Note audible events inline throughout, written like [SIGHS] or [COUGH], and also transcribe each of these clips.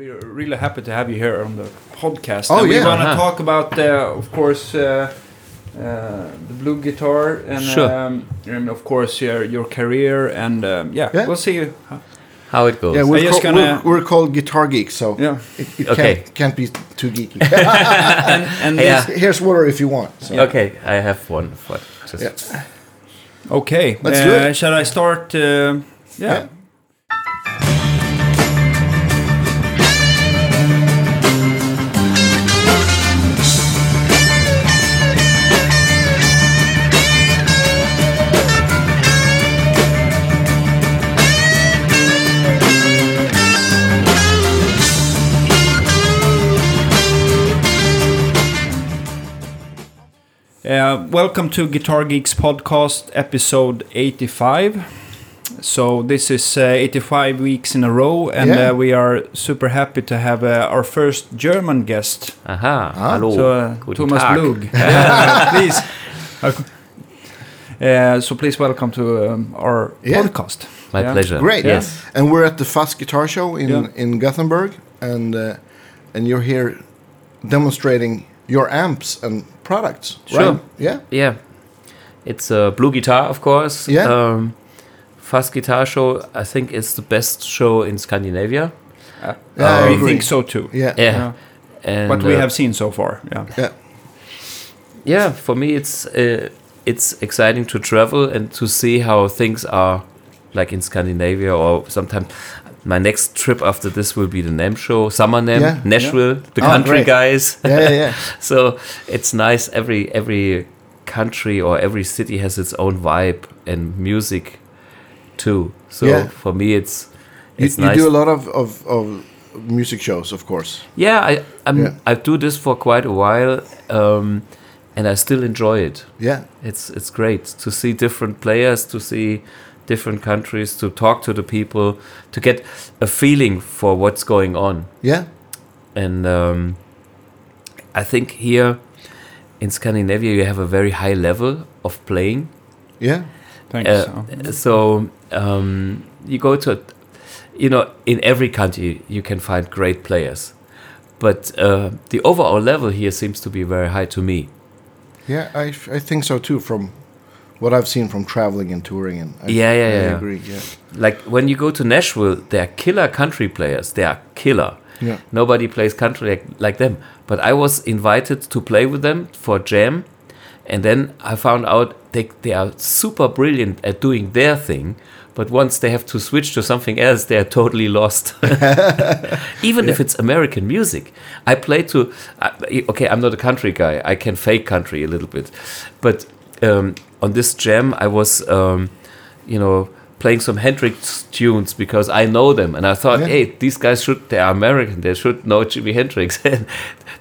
we're really happy to have you here on the podcast. Oh, and yeah. We're going to Uh-huh. talk about, uh, of course, uh, uh, the BluGuitar and, Sure. um, and of course, your, your career. And um, yeah, Yeah. we'll see. How it goes. Yeah, we're, call- gonna- we're, we're called guitar geeks, so Yeah. it, it Okay. can't, can't be too geeky. [LAUGHS] And, and Yeah. Here's water if you want. So. Okay, I have one. For just Yeah. okay. Let's uh, do it. Shall I start? Uh, yeah. Welcome to Guitar Geeks podcast, episode 85. So this is uh, 85 weeks in a row, and Yeah. uh, we are super happy to have uh, our first German guest. Aha, Ah. hallo. So uh, Thomas Tag. Blug, [LAUGHS] please. Uh, so please welcome to um, our Yeah. podcast. My Yeah. pleasure. Great. Yes. And we're at the Fuzz Guitar Show in, Yeah. in Gothenburg, and uh, and you're here demonstrating your amps and products, Sure. right? Yeah. Yeah. It's a BluGuitar, of course. Yeah. Um, Fuzz Guitar Show, I think, is the best show in Scandinavia. Uh, Yeah, I we agree. think so too. Yeah. Yeah. Yeah. And What we uh, have seen so far. Yeah. Yeah. yeah, for me, it's uh, it's exciting to travel and to see how things are, like in Scandinavia, or sometimes. My next trip after this will be the NAMM show, Summer NAMM, Yeah. Nashville, the Oh, country great. guys. Yeah. Yeah. yeah. [LAUGHS] so it's nice. Every every country or every city has its own vibe and music too. So Yeah. for me, it's You, it's you nice. do a lot of, of, of music shows, of course. yeah, I I'm, Yeah. I do this for quite a while, um, and I still enjoy it. Yeah. It's it's great to see different players, to see different countries, to talk to the people, to get a feeling for what's going on. Yeah. And um, I think here in Scandinavia you have a very high level of playing. Yeah. Thanks. Uh, so um, you go to, you know, in every country you can find great players, but uh, the overall level here seems to be very high to me. Yeah. I, I think so too. From what I've seen from traveling and touring, and I, Yeah, yeah, I yeah. agree. Yeah. Like when you go to Nashville, they are killer country players. They are killer. Yeah. Nobody plays country like, like them. But I was invited to play with them for jam, and then I found out they they are super brilliant at doing their thing. But once they have to switch to something else, they are totally lost. [LAUGHS] Even if it's American music, I play to. Okay, I'm not a country guy. I can fake country a little bit, but um, on this jam, I was, um, you know, playing some Hendrix tunes because I know them, and I thought, Yeah. hey, these guys should. They are American. They should know Jimi Hendrix. [LAUGHS] And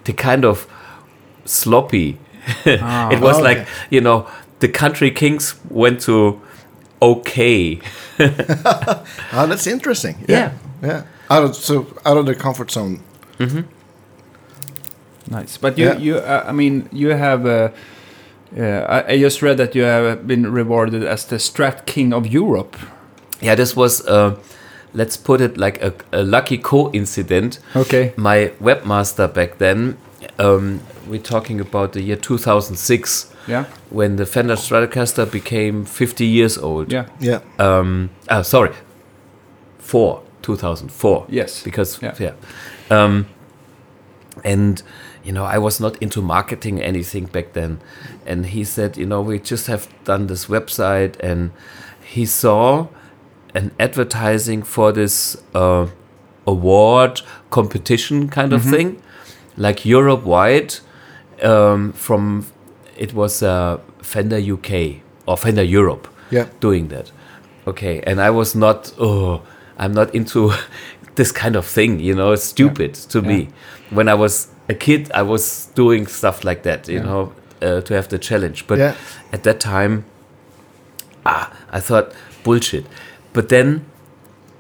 they kind of sloppy. [LAUGHS] it was Oh, like you know, the country kings went to okay. [LAUGHS] Oh, that's interesting. Yeah. Yeah. Out of so out of the comfort zone. Nice, but you, Yeah. you, uh, I mean, you have. Uh, uh, I, I just read that you have been rewarded as the Strat King of Europe. Yeah, this was, uh, let's put it like a, a lucky coincidence. Okay. My webmaster back then, um, we're talking about the year 2006, Yeah. when the Fender Stratocaster became 50 years old. Yeah. Yeah. Um, ah, sorry, four, 2004. Yes. Because, Yeah. yeah. Um, and, you know, I was not into marketing anything back then. And he said, you know, we just have done this website. And he saw an advertising for this uh, award competition kind of thing, like Europe wide. Um, from it was uh, Fender UK or Fender Europe Yeah. doing that. Okay, and I was not. Oh, I'm not into [LAUGHS] this kind of thing. You know, it's stupid to me. When I was a kid, I was doing stuff like that. You Yeah. know, uh, to have the challenge. But Yeah. at that time, ah, I thought bullshit. But then,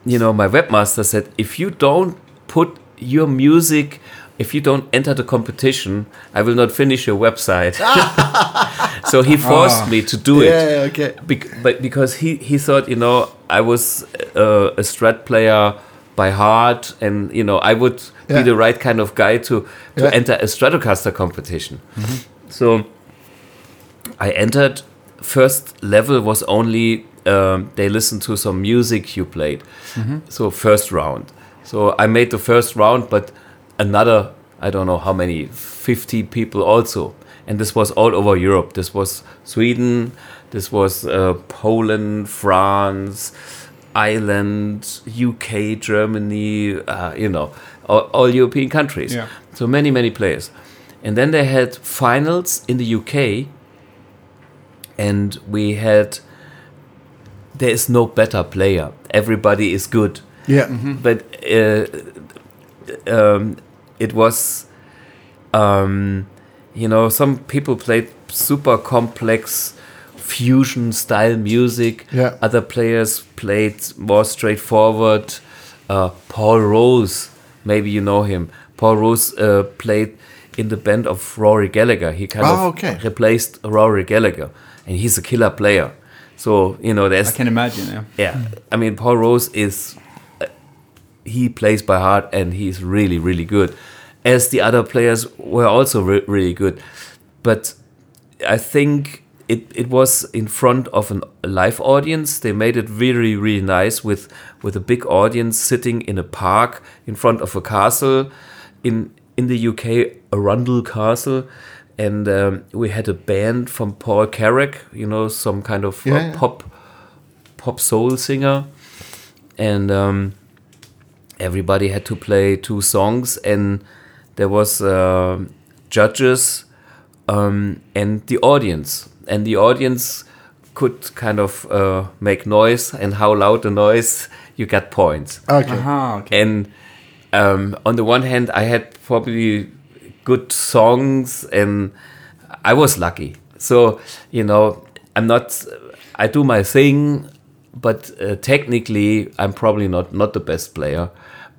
you know, my webmaster said, if you don't put your music, if you don't enter the competition, I will not finish your website. [LAUGHS] so he forced Ah. me to do it. Yeah. Okay. Bec- but because he, he thought, you know, I was uh, a strat player by heart, and you know I would Yeah. be the right kind of guy to to Yeah. enter a Stratocaster competition. So I entered. First level was only um, they listened to some music you played. So first round. So I made the first round, but another I don't know how many, 50 people also. And this was all over Europe. This was Sweden, this was uh, Poland, France, Ireland, UK, Germany, uh, you know, all, all European countries. Yeah. So many, many players. And then they had finals in the UK, and we had. There is no better player. Everybody is good Yeah. but uh, um, it was um, you know some people played super complex fusion style music Yeah. other players played more straightforward uh, paul rose maybe you know him paul rose uh, played in the band of rory gallagher he kind Oh, of okay. replaced rory gallagher and he's a killer player so you know there's I can imagine. Yeah. yeah, I mean Paul Rose is he plays by heart and he's really really good, as the other players were also re- really good, but I think it it was in front of an, a live audience. They made it really really nice with with a big audience sitting in a park in front of a castle, in in the UK Arundel Castle. And um, we had a band from Paul Carrack, you know, some kind of uh, Yeah, yeah. pop pop soul singer, and um, everybody had to play two songs, and there was uh, judges um, and the audience, and the audience could kind of uh, make noise, and how loud the noise, you got points. Okay. Aha, okay. And um, on the one hand, I had probably good songs, and I was lucky. So you know, I'm not. I do my thing, but uh, technically, I'm probably not not the best player.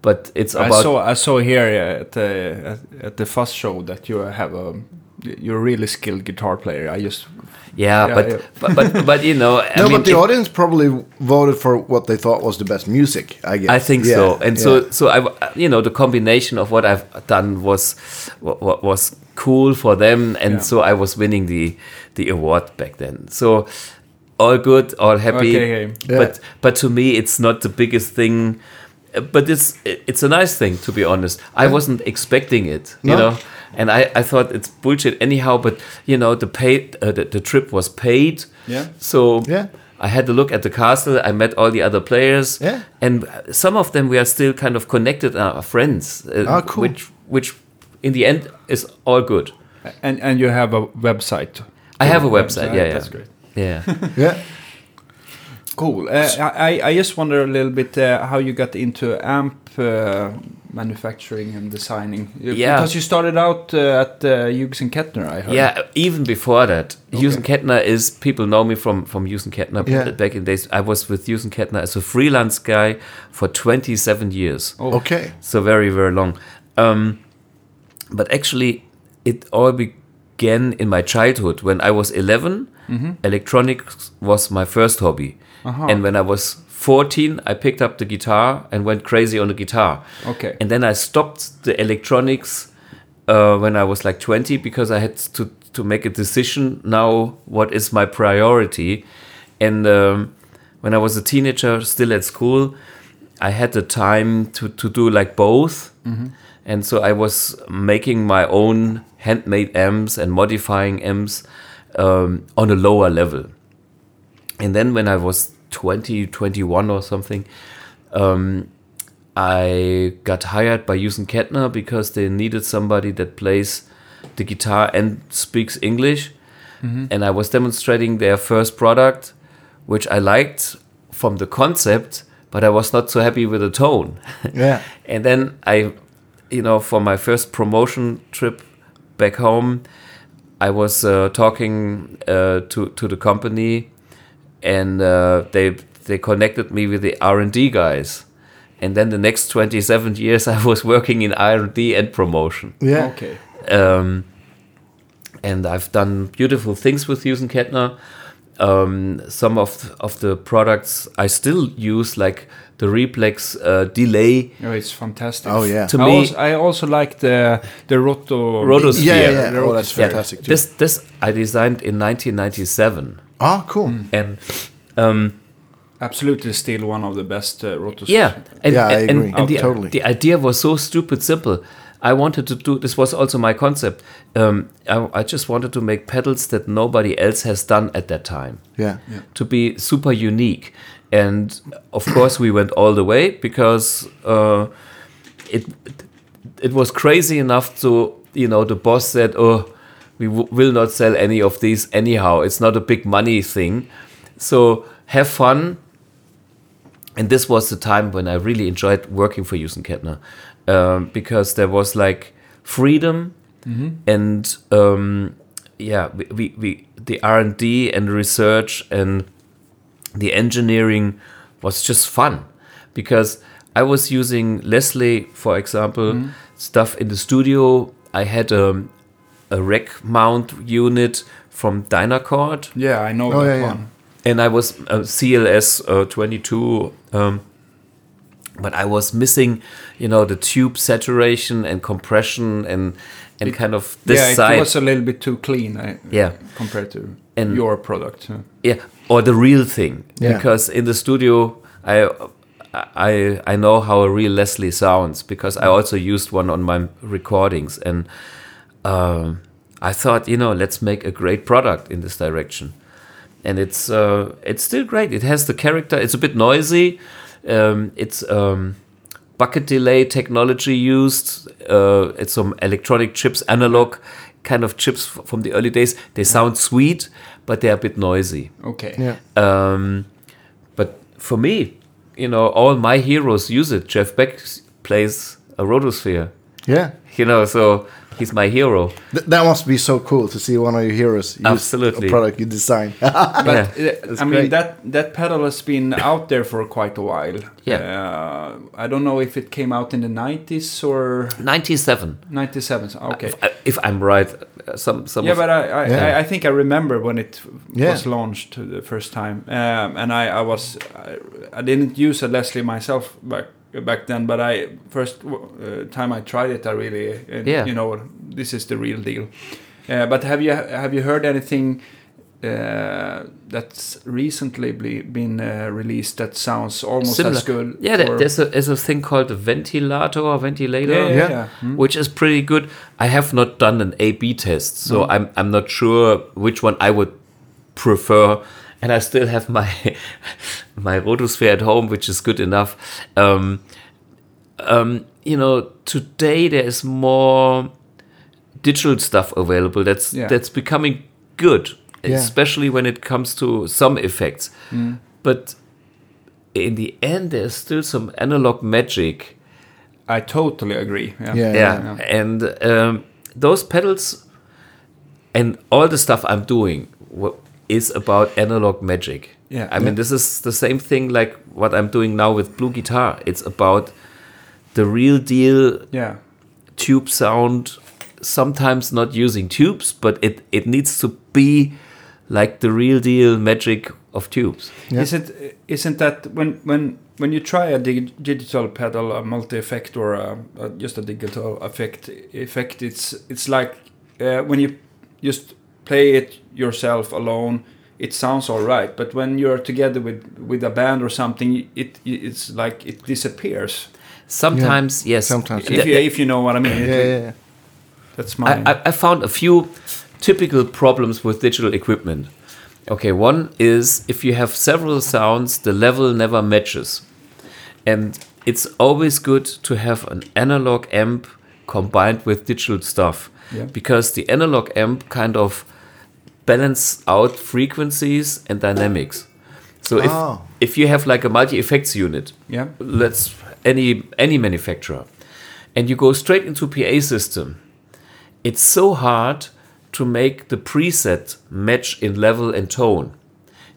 But it's I saw I saw here at the at, at the Fuzz show that you have a you're a really skilled guitar player. I just yeah, Yeah, but, yeah. but but [LAUGHS] but you know, I No, mean, but the it- audience probably voted for what they thought was the best music. I guess. I think Yeah, so, and yeah. so so I you know the combination of what I've done was what was cool for them, and Yeah. so I was winning the the award back then. So all good, all happy. Okay, okay. Yeah. But but to me, it's not the biggest thing. But it's it's a nice thing to be honest. I wasn't expecting it, you No. know, and I, I thought it's bullshit anyhow. But you know, the pay uh, the, the trip was paid, Yeah. So Yeah. I had to look at the castle. I met all the other players, Yeah. and some of them we are still kind of connected, uh, are friends. Uh, Ah, cool. Which, which, in the end, is all good. and and you have a website. I have a website. Yeah, yeah, That's great. yeah. [LAUGHS] yeah. Cool. Uh, I I just wonder a little bit uh, how you got into amp uh, manufacturing and designing. Yeah. Because you started out uh, at uh, Hughes and Kettner, I heard. Yeah, even before that, Okay. Hughes and Kettner is people know me from from Hughes and Kettner. Yeah. Back in days, I was with Hughes and Kettner as a freelance guy for 27 years. Oh. Okay. so very very long um, but actually it all began in my childhood when i was 11 electronics was my first hobby Uh-huh. and when i was 14 i picked up the guitar and went crazy on the guitar Okay. and then i stopped the electronics uh, when i was like 20 because i had to, to make a decision now what is my priority and um, when i was a teenager still at school I had the time to, to do like both. And so I was making my own handmade amps and modifying amps um, on a lower level. And then when I was 20, 21 or something, um, I got hired by and Kettner because they needed somebody that plays the guitar and speaks English. And I was demonstrating their first product, which I liked from the concept, but I was not so happy with the tone. [LAUGHS] Yeah. and then I, you know, for my first promotion trip back home, I was uh, talking uh, to to the company, and uh, they they connected me with the R and D guys, and then the next twenty seven years [LAUGHS] I was working in R and D and promotion. Yeah. Okay. Um, and I've done beautiful things with Hughes and Kettner. Um, some of of the products I still use, like the Replex uh, delay. Oh, it's fantastic. Oh, yeah. To I, me- also, I also like the the roto. Rotosphere. Yeah, yeah, Yeah, yeah. Oh, that's Yeah, fantastic too. This this I designed in 1997, ah, cool. and um, Absolutely, still one of the best uh, rotos. Yeah, and, Yeah, I and, agree. and the, Totally. the idea was so stupid simple. I wanted to do this was also my concept. Um, I, I just wanted to make pedals that nobody else has done at that time Yeah. to be super unique. And of course, we went all the way because uh, it it was crazy enough to you know the boss said, "Oh, we w- will not sell any of these anyhow. It's not a big money thing, so have fun." And this was the time when I really enjoyed working for Hughes and Kettner um, because there was like freedom and um, yeah, we, we, we the R and D and research and the engineering was just fun because I was using Leslie, for example, stuff in the studio. I had a, a rack mount unit from Dynacord yeah, I know Oh, that yeah, yeah. one. and I was uh, CLS uh, 22, um, but I was missing, you know, the tube saturation and compression and and kind of this yeah, it was a little bit too clean. I, Yeah. compared to And- your product. yeah. yeah or the real thing Yeah. because in the studio i i i know how a real leslie sounds because i also used one on my recordings and um, i thought you know let's make a great product in this direction and it's uh, it's still great it has the character it's a bit noisy um, it's um, bucket delay technology used uh, it's some electronic chips analog kind of chips f- from the early days they sound sweet but they're a bit noisy Okay. Yeah. um, but for me, you know, all my heroes use it. Jeff Beck plays a rotosphere, Yeah. you know, so he's my hero. Th- that must be so cool to see one of your heroes use Absolutely. a product you design. [LAUGHS] But Yeah, uh, I mean great. that that pedal has been out there for quite a while. Yeah. Uh, I don't know if it came out in the 90s or 97. 97. Okay. If, I- if I'm right, uh, some some yeah, but I I, Yeah. I I think I remember when it Yeah. was launched the first time, um, and I I was I, I didn't use a Leslie myself back back then, but I first uh, time I tried it, I really uh, Yeah. you know this is the real deal. Uh, but have you have you heard anything? Uh, that's recently been uh, released that sounds almost Similar. as good. yeah, there- there's a there's a thing called a ventilator or ventilator. yeah, yeah, Yeah. yeah. Hmm? Which is pretty good. I have not done an A/B test, so I'm I'm not sure which one I would prefer. And I still have my [LAUGHS] my Rotosphere at home, which is good enough. Um, um, you know, today there is more digital stuff available. That's Yeah. that's becoming good, Yeah. especially when it comes to some effects. Hmm. But in the end, there's still some analog magic I totally agree. Yeah. Yeah. yeah, and um, those pedals and all the stuff I'm doing is about analog magic. Yeah. I mean, this is the same thing like what I'm doing now with BluGuitar. It's about the real deal yeah. tube sound. Sometimes not using tubes, but it it needs to be like the real deal magic of tubes. Yeah. Is it isn't that when when when you try a dig- digital pedal, a multi effect, or a, a, just a digital effect effect? It's it's like uh, when you just play it yourself alone. It sounds all right, but when you're together with with a band or something, it it's like it disappears. Sometimes, yes. Sometimes, If you if you know what I mean, yeah, yeah, yeah. that's my I, I, I found a few typical problems with digital equipment. Okay, one is if you have several sounds, the level never matches. And it's always good to have an analog amp combined with digital stuff. Yeah. Because the analog amp kind of balance out frequencies and dynamics. So if, Oh. if you have like a multi-effects unit, yeah let's any any manufacturer and you go straight into PA system it's so hard to make the preset match in level and tone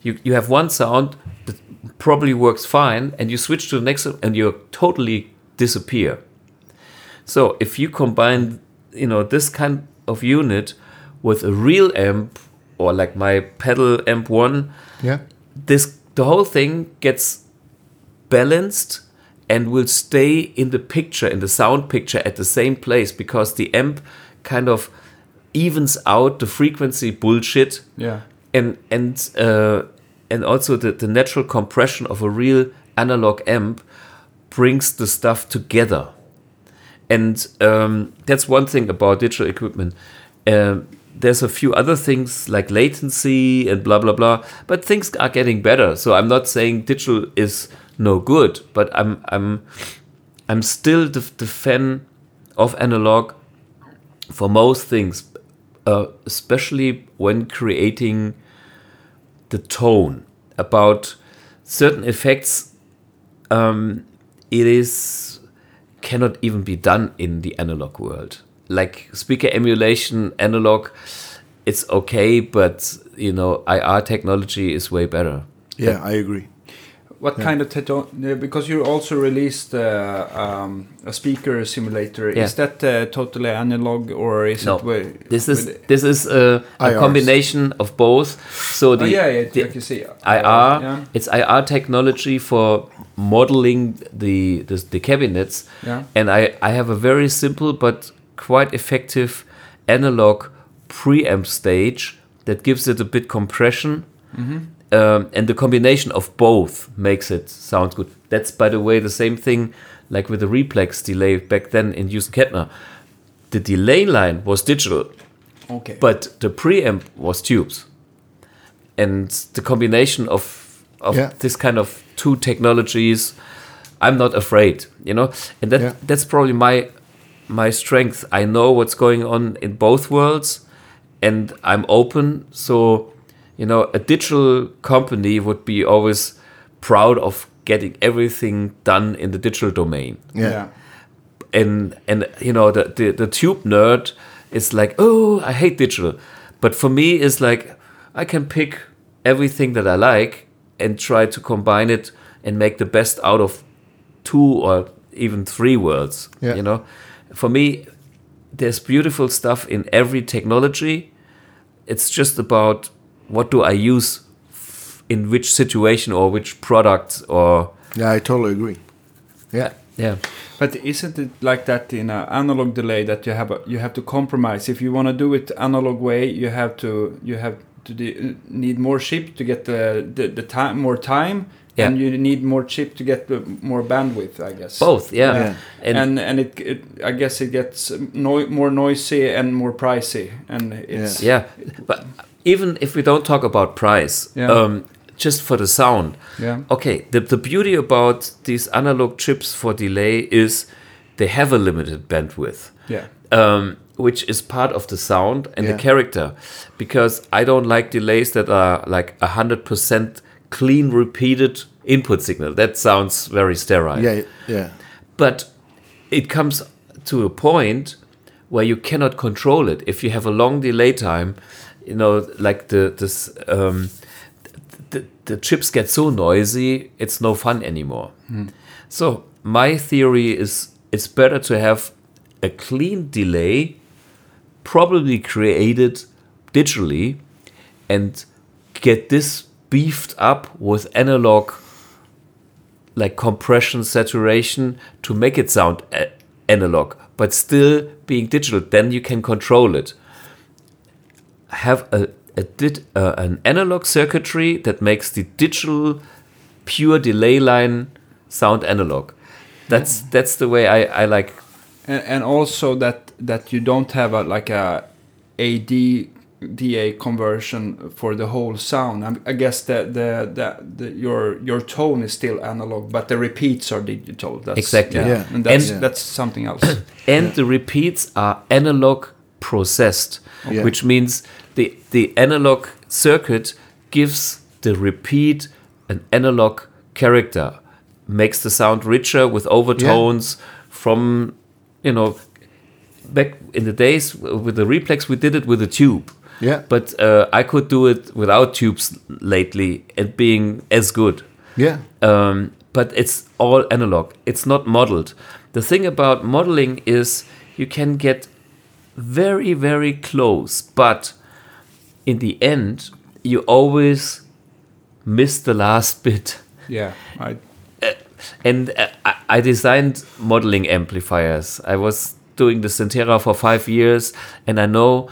you you have one sound that probably works fine and you switch to the next and you totally disappear so if you combine you know this kind of unit with a real amp or like my pedal amp one, Yeah. this the whole thing gets balanced and will stay in the picture in the sound picture at the same place because the amp kind of evens out the frequency bullshit Yeah. and and uh, and also the, the natural compression of a real analog amp brings the stuff together and um, that's one thing about digital equipment um, there's a few other things like latency and blah blah blah but things are getting better. So i'm not saying digital is no good but i'm i'm i'm still the, the fan of analog for most things uh, especially when creating the tone about certain effects um, it is cannot even be done in the analog world like speaker emulation analog it's okay but you know ir technology is way better Yeah, I agree. What kind of techno- uh, because you also released uh, um, a speaker simulator. Yeah. Is that uh, totally analog or is No. it? wi- this is with- this is a, a combination of both so the oh, yeah, yeah, the I see. IR, Yeah. it's IR technology for modeling the, the the cabinets, Yeah. and I I have a very simple but quite effective analog preamp stage that gives it a bit compression, um, and the combination of both makes it sound good. That's by the way the same thing like with the Replex delay back then in Hughes and Kettner. The delay line was digital, Okay. but the preamp was tubes and the combination of of Yeah. this kind of two technologies i'm not afraid you know and that Yeah. that's probably my my strength. I know what's going on in both worlds and i'm open. So you know a digital company would be always proud of getting everything done in the digital domain. Yeah. and and you know the, the the tube nerd is like oh i hate digital. But for me it's like i can pick everything that i like and try to combine it and make the best out of two or even three worlds Yeah. you know for me there's beautiful stuff in every technology it's just about what do i use in which situation or which product or Yeah, I totally agree. Yeah. yeah But isn't it like that in an analog delay that you have a, you have to compromise? If you want to do it analog way, you have to you have to de- need more chip to get the the, the time more time, Yeah. and you need more chip to get more bandwidth. I guess both yeah, Yeah. And and and, it, it I guess it gets no, more noisy and more pricey, and it's Yeah, but even if we don't talk about price, Yeah. um, just for the sound. yeah Okay, the, the beauty about these analog chips for delay is they have a limited bandwidth, yeah um, which is part of the sound and Yeah. the character. Because I don't like delays that are like 100% clean, repeated input signal. That sounds very sterile Yeah. Yeah. but it comes to a point where you cannot control it if you have a long delay time you know like the this um, the, the chips get so noisy it's no fun anymore so my theory is it's better to have a clean delay probably created digitally and get this beefed up with analog like compression saturation to make it sound analog but still being digital then you can control it. Have a, a did, uh, an analog circuitry that makes the digital pure delay line sound analog. That's that's the way i, I like and, and also that that you don't have a like a AD DA uh, conversion for the whole sound. I, I guess the, the the the your your tone is still analog, but the repeats are digital. That's, Exactly. Yeah. and that's And- that's something else. [COUGHS] and the repeats are analog processed, Yeah. which means the the analog circuit gives the repeat an analog character, makes the sound richer with overtones from you know back in the days with the Replex we did it with a tube. Yeah. But uh, I could do it without tubes lately and being as good Yeah. um, but it's all analog. It's not modeled. The thing about modeling is you can get very, very close, but in the end, you always miss the last [LAUGHS] bit. Yeah, I And uh, I- designed modeling amplifiers. I was doing the Zentera for five years, and I know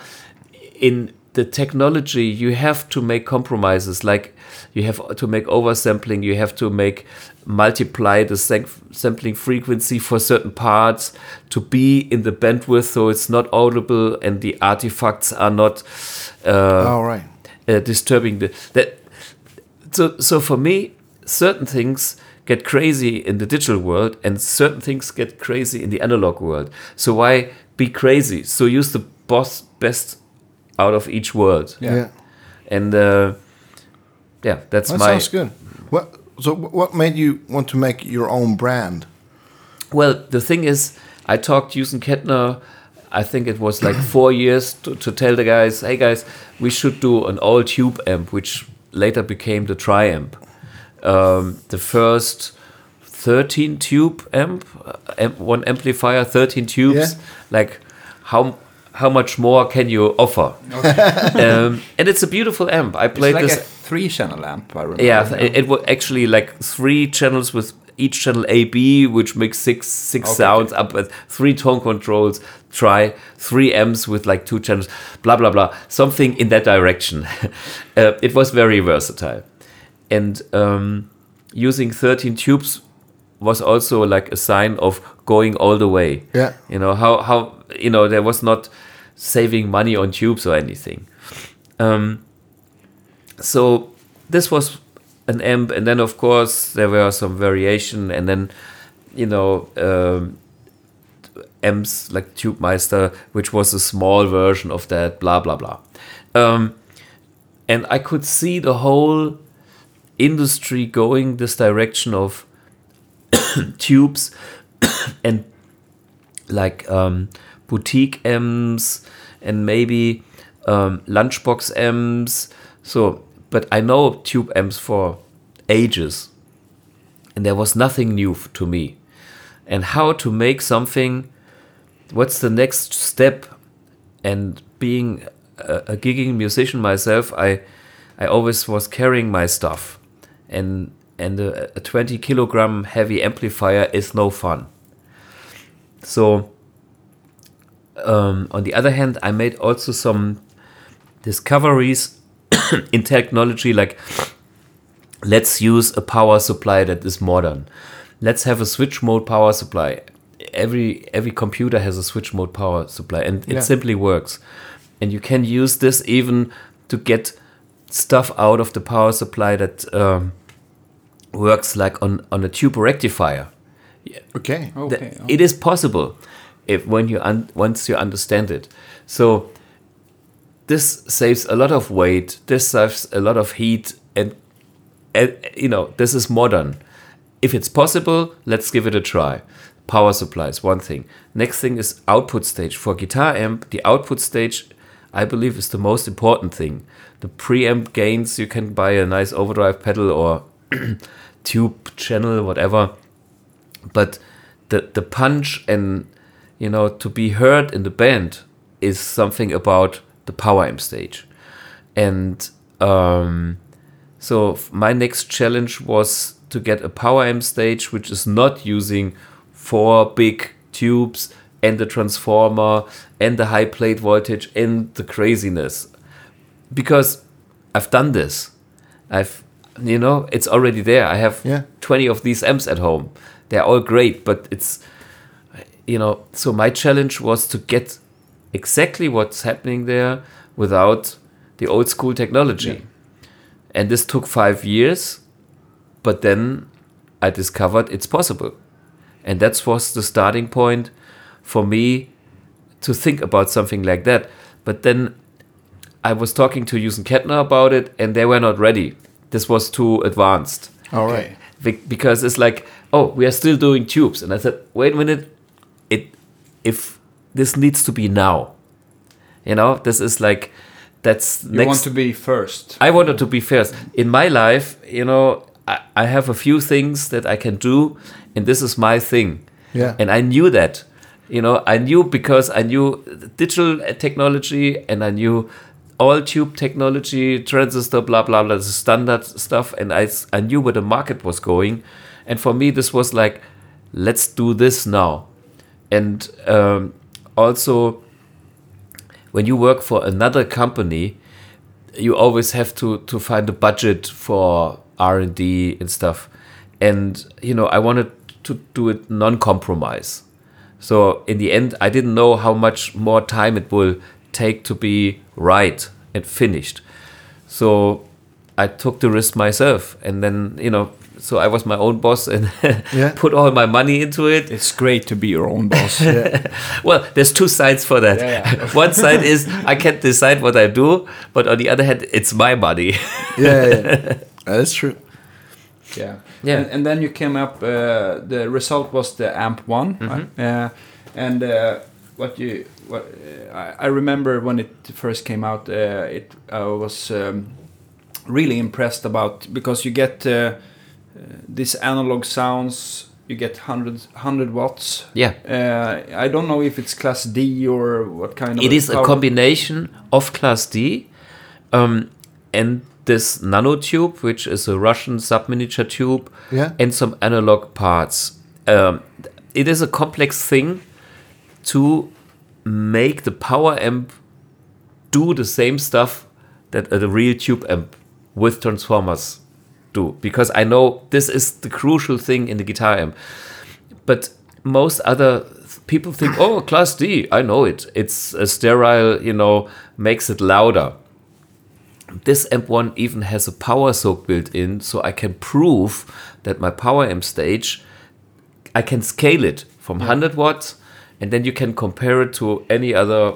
in the technology you have to make compromises. Like you have to make oversampling, you have to make multiply the sampling frequency for certain parts to be in the bandwidth so it's not audible and the artifacts are not uh, All right. uh, disturbing the that so so for me certain things get crazy in the digital world and certain things get crazy in the analog world so why be crazy so use the boss best out of each world Yeah. Yeah. and uh, yeah that's That my sounds good. What? So, what made you want to make your own brand? Well, the thing is, I talked to Hughes and Kettner. I think it was like four [COUGHS] years to, to tell the guys, hey guys, we should do an all tube amp, which later became the Triamp. Um, the first 13 tube amp, uh, amp, one amplifier, 13 tubes. Yeah. Like, how how much more can you offer? [LAUGHS] um, and it's a beautiful amp. I it's played like this. a three-channel amp. I remember. Yeah, it, it was actually like three channels with each channel A B, which makes six six Okay, sounds up with three tone controls. Try three amps with like two channels. Blah blah blah. Something in that direction. [LAUGHS] uh, it was very versatile, and um, using thirteen tubes was also like a sign of going all the way. Yeah. You know how how you know there was not saving money on tubes or anything. Um, so this was an amp, and then of course there were some variation, and then you know um, amps like TubeMeister, which was a small version of that. Blah blah blah. Um, and I could see the whole industry going this direction of [COUGHS] tubes [COUGHS] and like um, boutique amps and maybe um, lunchbox amps. So, but I know tube amps for ages, and there was nothing new to me. And how to make something? What's the next step? And being a, a gigging musician myself, I I always was carrying my stuff, and and a, a 20 kilogram heavy amplifier is no fun. So um, on the other hand, I made also some discoveries [COUGHS] in technology, like let's use a power supply that is modern. Let's have a switch mode power supply. Every every computer has a switch mode power supply, and it Yeah. simply works. And you can use this even to get stuff out of the power supply that um, works like on on a tube rectifier. Okay. Oh, okay. Th- oh. It is possible if when you un- once you understand it. So this saves a lot of weight. This saves a lot of heat, and, and you know this is modern. If it's possible, let's give it a try. Power supply is one thing. Next thing is output stage. For guitar amp, the output stage, I believe, is the most important thing. The preamp gains, you can buy a nice overdrive pedal or [CLEARS THROAT] uh, tube channel, whatever. But the the punch and you know to be heard in the band is something about the power amp stage. And um, so my next challenge was to get a power amp stage which is not using four big tubes and the transformer and the high plate voltage and the craziness. Because I've done this. I've, you know, it's already there. I have Yeah. 20 of these amps at home. They're all great, but it's, you know, so my challenge was to get exactly what's happening there without the old school technology. And this took five years, but then I discovered it's possible. And that was the starting point for me to think about something like that. But then I was talking to Hughes and Kettner about it, and they were not ready. This was too advanced. All right. Because it's like, oh, we are still doing tubes, and I said, wait a minute, it if this needs to be now, you know, this is like that's You next. want to be first. I wanted to be first in my life. You know, I, I have a few things that I can do, and this is my thing. Yeah. And I knew that. You know, I knew because I knew digital technology, and I knew all tube technology, transistor, blah blah blah, the standard stuff, and I, I knew where the market was going, and for me this was like, let's do this now, and um, also when you work for another company, you always have to to find a budget for R and D and stuff, and you know I wanted to do it non-compromise. So in the end, I didn't know how much more time it will take to be right and finished. So I took the risk myself, and then you know, so I was my own boss and [LAUGHS] Yeah. put all my money into it. It's great to be your own boss. [LAUGHS] Well, there's two sides for that. Yeah, yeah. [LAUGHS] One side is I can't decide what I do, but on the other hand, it's my money. yeah, yeah. That's true. Yeah. Yeah. And, and then you came up. Uh, the result was the amp one, right? Uh, and uh, what you what uh, I, I remember when it first came out, uh, it I was um, really impressed about because you get uh, uh, these analog sounds. You get 100, 100 watts. yeah. Uh, I don't know if it's class D or what kind of. It is a combination of Class D um, and this nanotube, which is a Russian subminiature tube, Yeah. and some analog parts. Um, it is a complex thing to make the power amp do the same stuff that a real tube amp with transformers do. Because I know this is the crucial thing in the guitar amp. But most other people think, oh, Class D, I know it. It's a sterile, you know, makes it louder. This amp one even has a power soak built in, so I can prove that my power amp stage, I can scale it from 100 watts, and then you can compare it to any other,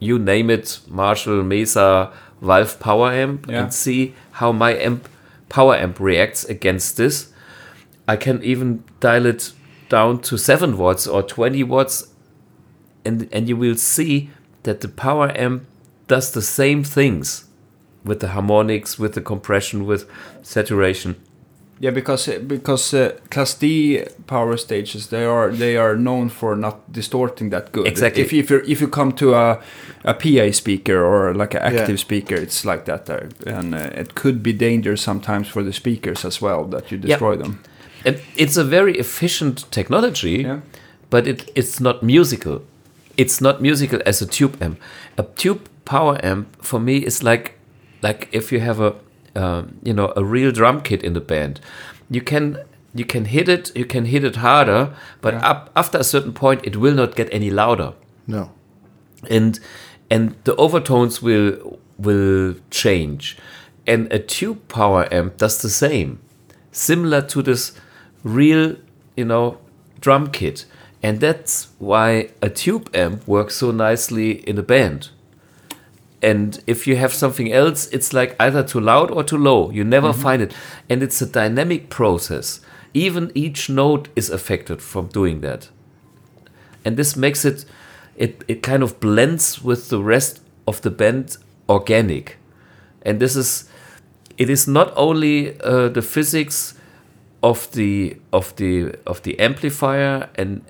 you name it, Marshall, Mesa, Valve power amp, Yeah. and see how my amp power amp reacts against this. I can even dial it down to 7 watts or 20 watts and and you will see that the power amp does the same things with the harmonics, with the compression, with saturation. Yeah, because because uh, Class D power stages they are they are known for not distorting that good. Exactly. If if you if you come to a a PA speaker or like an active Yeah. speaker, it's like that there, and uh, it could be dangerous sometimes for the speakers as well that you destroy them. And it's a very efficient technology, Yeah. but it, it's not musical. It's not musical as a tube amp. A tube power amp for me is like like if you have a um, you know a real drum kit in the band. You can you can hit it, you can hit it harder, but Yeah. up after a certain point it will not get any louder. No. and and the overtones will will change and a tube power amp does the same similar to this real you know drum kit and that's why a tube amp works so nicely in a band and if you have something else it's like either too loud or too low. You never find it. And it's a dynamic process. Even each note is affected from doing that. And this makes it it, it kind of blends with the rest of the band organic. And this is it is not only uh, the physics of the of the of the amplifier and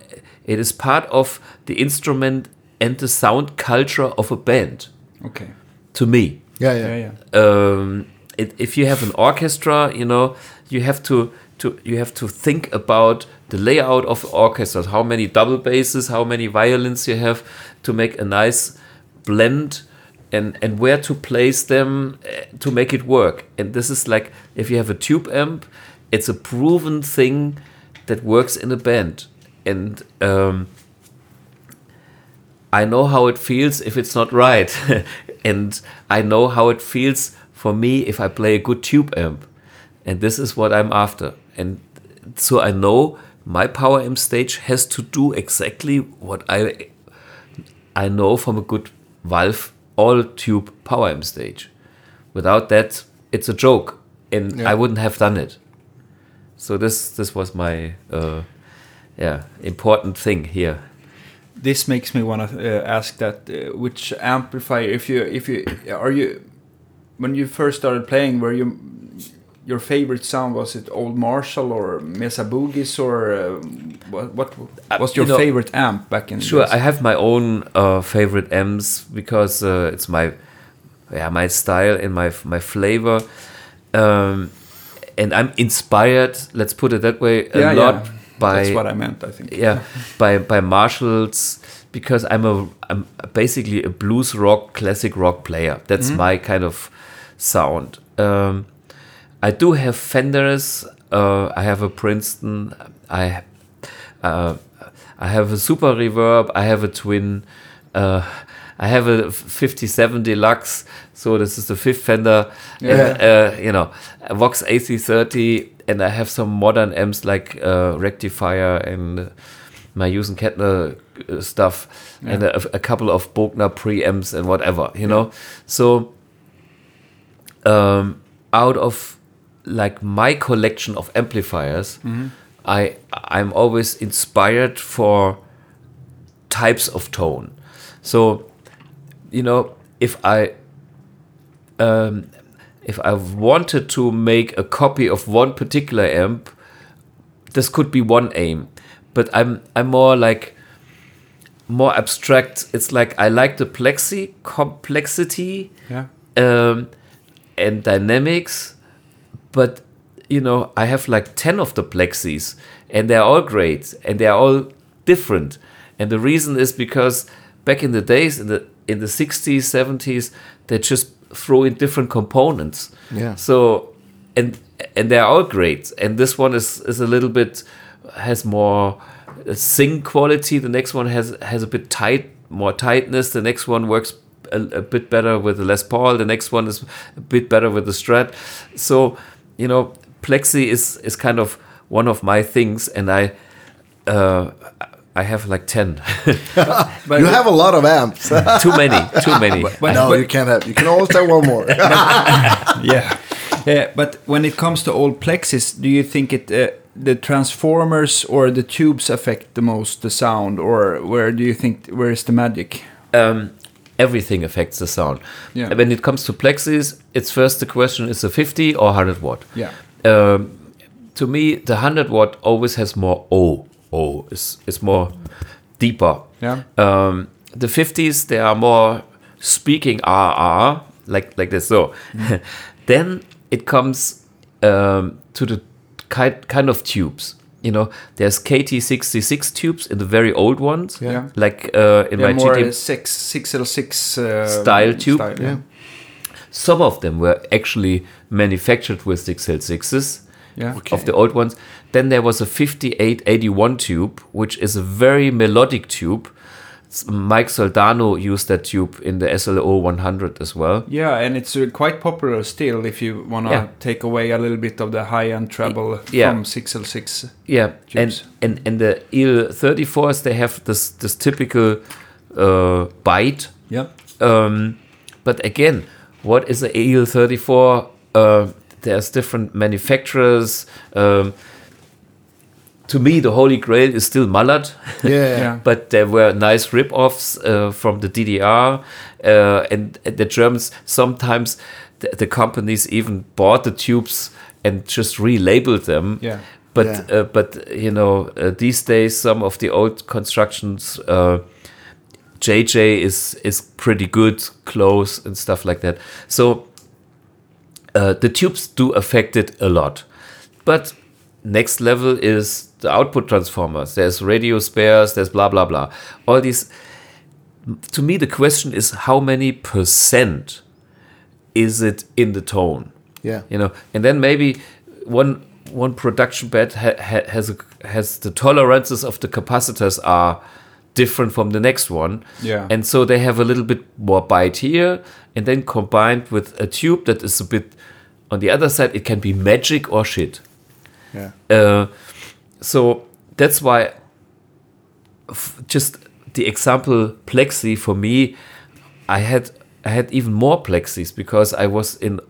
it is part of the instrument and the sound culture of a band Okay. to me Yeah, yeah. Yeah, yeah. um, it, if you have an orchestra, you know, you have to to you have to think about the layout of the orchestra, how many double basses, how many violins you have to make a nice blend, and and where to place them eh, to make it work. And this is like if you have a tube amp, it's a proven thing that works in a band, and um, I know how it feels if it's not right. [LAUGHS] and I know how it feels for me if I play a good tube amp. And this is what I'm after. And so I know my power amp stage has to do exactly what I I know from a good Valve all tube power amp stage. Without that, it's a joke. And Yeah. I wouldn't have done it. So this this was my uh, yeah important thing here. This makes me want to uh, ask that uh, which amplifier if you if you are you when you first started playing were you your favorite sound was it old Marshall or Mesa Boogies or uh, what, what was your you know- favorite amp back in Sure? I have my own uh, favorite amps because uh, it's my yeah my style and my my flavor. Um, and I'm inspired. Let's put it that way. A Yeah, lot yeah. By That's what I meant. I think. yeah by by Marshalls because I'm a I'm basically a blues rock classic rock player. That's my kind of sound. Um, I do have Fenders. Uh, I have a Princeton. I uh, I have a Super Reverb. I have a Twin. Uh, I have a 57 Deluxe. So this is the fifth Fender. Yeah. Uh, you know, Vox AC30, and I have some modern amps like uh, Rectifier and my Hughes and Kettner uh, stuff, and a, a couple of Bogner preamps and whatever. You know, so um, out of like my collection of amplifiers, I I'm always inspired for types of tone. So, you know, if I um, if I wanted to make a copy of one particular amp, this could be one aim. But I'm I'm more like more abstract. It's like I like the plexi complexity Yeah. um, and dynamics, but you know, I have like 10 of the plexis and they're all great and they're all different. And the reason is because back in the days, in the in the 60s, 70s, they just throw in different components. Yeah. So and and they're all great. And this one is is a little bit has more uh, sing quality. The next one has has a bit tight, more tightness. The next one works a, a bit better with the Les Paul. The next one is a bit better with the Strat. So you know, Plexi is is kind of one of my things, and I. Uh, I have like 10. [LAUGHS] But You have a lot of amps. [LAUGHS] too many, too many. but- no, you can't have. You can always have one more. [LAUGHS] yeah. Yeah, but when it comes to old plexis, do you think it uh, the transformers or the tubes affect the most the sound, or where do you think where is the magic? um, everything affects the sound. Yeah. When it comes to plexis, it's first the question is a 50 or 100 watt. Yeah. Um, to me, the 100 watt always has more O. O it's is more deeper. Yeah. Um, the 50s they are more speaking RR like like this. So [LAUGHS] then it comes um, to the kind kind of tubes. You know, there's KT66 tubes in the very old ones, Yeah. like uh, in Yeah, my more GT six six L six uh, Style tube? Style, Yeah. some of them were actually manufactured with 6L6s Yeah. of the old ones. Then there was a 5881 tube, which is a very melodic tube. Mike Soldano used that tube in the SLO 100 as well. Yeah, and it's uh, quite popular still if you want to Yeah. take away a little bit of the high end treble Yeah. from 6L6. Yeah, and, Tubes. and and the EL 34s they have this this typical uh, bite. Yeah. Um, but again, what is a EL 34? Uh, there's different manufacturers. Um, to me, the holy grail is still Mullard. Yeah. [LAUGHS] Yeah. but there were nice rip-offs uh, from the DDR, uh, and the Germans sometimes the, the companies even bought the tubes and just relabeled them. Yeah. But Yeah. uh, but you know uh, these days some of the old constructions, uh, JJ is is pretty good, close and stuff like that. So uh, the tubes do affect it a lot. But next level is the output transformers. There's radio spares. There's blah blah blah. All these. To me, the question is how many percent is it in the tone? Yeah. you know and then maybe one one production bed ha, ha, has a, has the tolerances of the capacitors are different from the next one Yeah. and so they have a little bit more bite here and then combined with a tube that is a bit on the other side it can be magic or shit Yeah. uh, so that's why f- just the example plexi for me i had i had even more plexis because i was in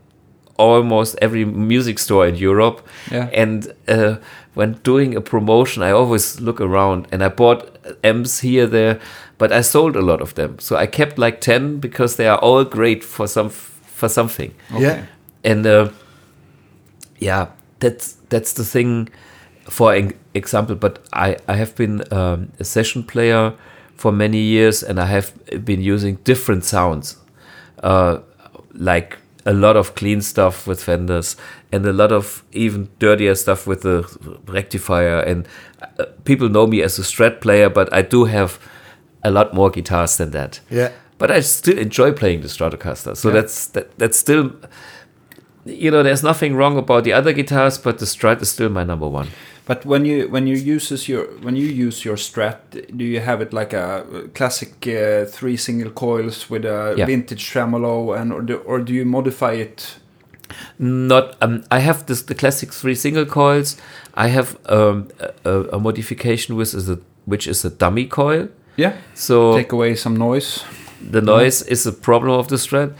almost every music store in europe Yeah. and uh, when doing a promotion i always look around and i bought amps here there but i sold a lot of them so i kept like 10 because they are all great for some for something Yeah. And uh, yeah that's that's the thing for an example but i i have been um, a session player for many years and i have been using different sounds uh, like a lot of clean stuff with fenders and a lot of even dirtier stuff with the rectifier. And uh, people know me as a Strat player, but I do have a lot more guitars than that. Yeah. But I still enjoy playing the Stratocaster. So Yeah. that's that, that's still you know, there's nothing wrong about the other guitars, but the Strat is still my number one. But when you when you uses your when you use your Strat, do you have it like a classic uh, three single coils with a Yeah. vintage tremolo, and or do, or do you modify it? Not, um, I have this the classic three single coils. I have um, a, a- a modification with is a, which is a dummy coil. Yeah, So take away some noise. the noise is a problem of the Strat.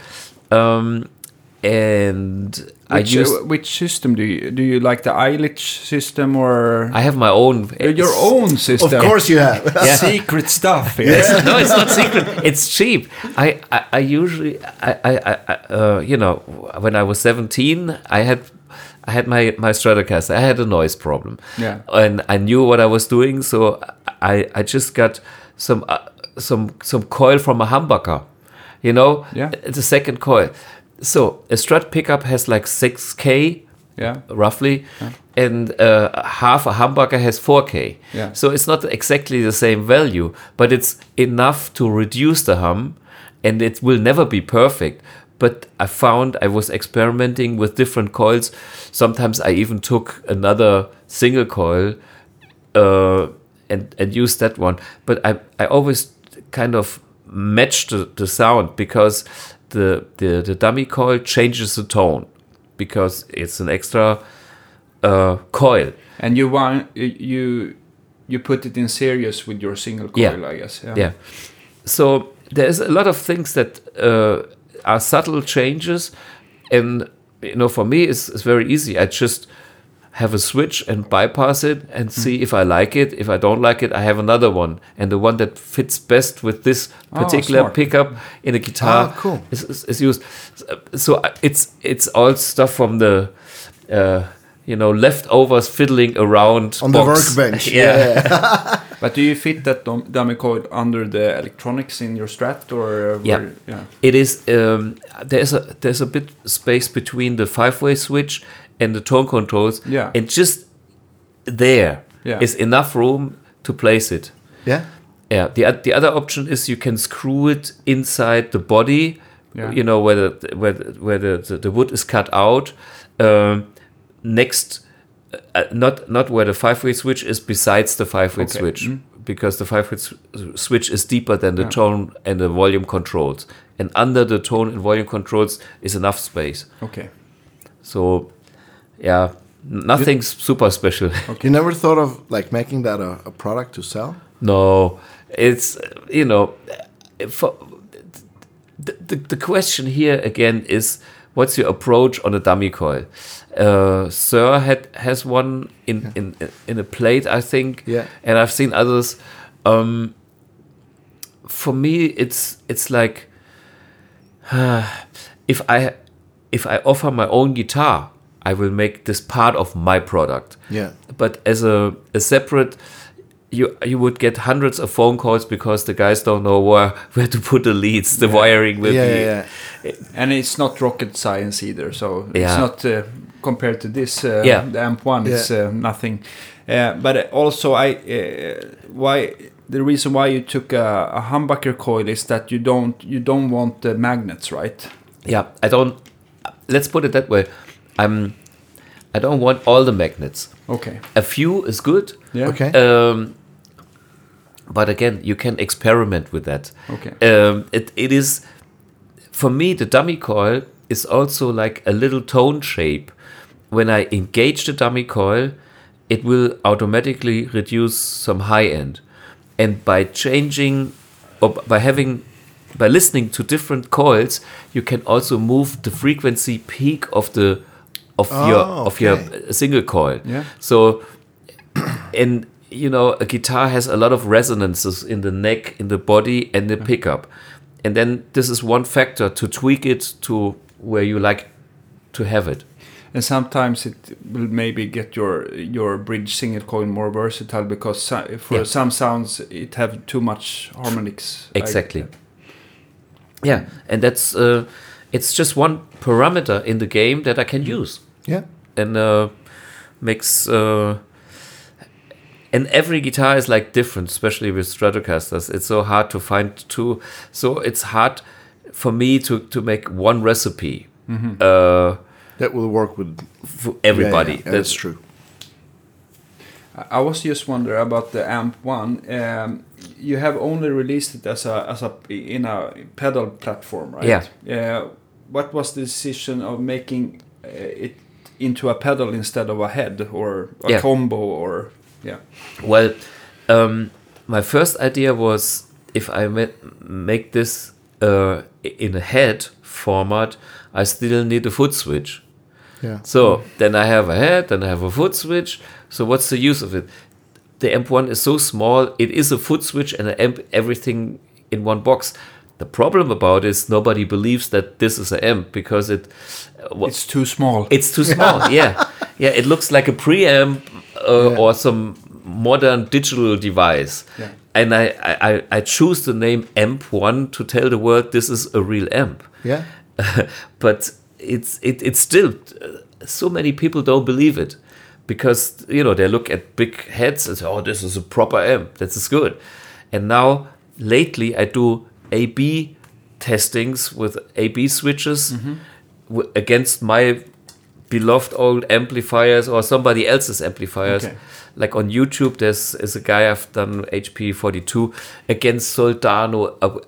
Um, and I Which, use uh, which system do you do you like the Eilich system or I have my own your own system? Of course you have. [LAUGHS] secret stuff. [LAUGHS] Yeah. It's- no, it's not secret. It's cheap. I, I, I usually, I, I, I I, uh, you know, when I was seventeen, I had, I had my my Stratocaster. I had a noise problem. Yeah. and I knew what I was doing, so I, I just got some, uh, some, some coil from a humbucker. You know, Yeah. the second coil. So a Strat pickup has like six k yeah. roughly, and uh, half a humbucker has 4K. Yeah. So it's not exactly the same value, but it's enough to reduce the hum, and it will never be perfect. But I found I was experimenting with different coils. Sometimes I even took another single coil uh, and and used that one. But I I always kind of match the, the sound because the, the the dummy coil changes the tone because it's an extra uh, coil. And you want you you put it in series with your single coil, Yeah. I guess. Yeah. Yeah. So there's a lot of things that uh, are subtle changes, and you know, for me, it's, it's very easy. I just have a switch and bypass it and Hmm. see if I like it. If I don't like it, I have another one, and the one that fits best with this Oh, particular smart. pickup in a guitar Ah, cool. is, is, is used. So uh, it's it's all stuff from the. Uh, you know, leftovers fiddling around On the workbench. [LAUGHS] yeah. [LAUGHS] But do you fit that dum- dummy coil under the electronics in your Strat or? uh, Yeah. where- yeah. It is um, there's a there's a bit space between the five way switch and the tone controls. Yeah. And just there is Yeah. enough room to place it. Yeah. Yeah. The the other option is you can screw it inside the body. Yeah. You know where the where the, where the, the, the wood is cut out. Um, next, uh, not not where the five way switch is. Besides the five way Okay. switch, Mm. because the five way switch is deeper than the Yeah. tone and the volume controls. And under the tone and volume controls is enough space. Okay. So, yeah, nothing's super special. [LAUGHS] Okay. You never thought of like making that a, a product to sell? No, it's you know, for, the, the the question here again is what's your approach on a dummy coil? Uh, Suhr had has one in in in a plate, I think. Yeah. and I've seen others. Um, for me, it's it's like [SIGHS] if I if I offer my own guitar, I will make this part of my product Yeah. but as a, a separate you you would get hundreds of phone calls because the guys don't know where [LAUGHS] where to put the leads the wiring will Yeah, be yeah, yeah. And it's not rocket science either, so it's not uh, compared to this. Uh, Yeah. The amp one, it's uh, nothing. Uh, but also, I uh, why the reason why you took a, a humbucker coil is that you don't you don't want the magnets, right? yeah i don't let's put it that way i'm i don't want all the magnets Okay. a few is good Yeah. Okay. um but again you can experiment with that Okay. um, it, it is for me the dummy coil is also like a little tone shape when i engage the dummy coil it will automatically reduce some high end and by changing or by having by listening to different coils you can also move the frequency peak of the of your Oh, of your single coil. Yeah. so [CLEARS THROAT] and you know a guitar has a lot of resonances in the neck in the body and the pickup. And then this is one factor to tweak it to where you like to have it. And sometimes it will maybe get your your bridge single coil more versatile because so- for Yeah. some sounds it have too much harmonics. Exactly. yeah and that's uh, it's just one parameter in the game that I can use Yeah. and uh, makes uh, and every guitar is like different, especially with Stratocasters. It's so hard to find two, so it's hard for me to to make one recipe uh, That will work with for everybody. Yeah, yeah, that's true. I- I was just wondering about the Amp One. Um, you have only released it as a as a in a pedal platform, right? Yeah. Uh, what was the decision of making uh, it into a pedal instead of a head or a Yeah. combo or yeah? Well, um, my first idea was if I make this uh, in a head format, I still need a foot switch. Yeah. So then I have a head, then I have a foot switch. So what's the use of it? The amp one is so small; it is a foot switch and an amp, everything in one box. The problem about it is nobody believes that this is an amp because it uh, wa- It's too small. [LAUGHS] it's too small. [LAUGHS] yeah, yeah. It looks like a preamp uh, Yeah. or some modern digital device. Yeah. And I, I, I- I choose the name Amp One to tell the world this is a real amp. Yeah. [LAUGHS] but it's it, it's still uh, so many people don't believe it because you know they look at big heads and say, "Oh, this is a proper amp. This is good." And now lately, I do A/B testings with A/B switches w- against my beloved old amplifiers or somebody else's amplifiers. Okay. Like on YouTube, there's is a guy I've done HP42 against Soldano, uh,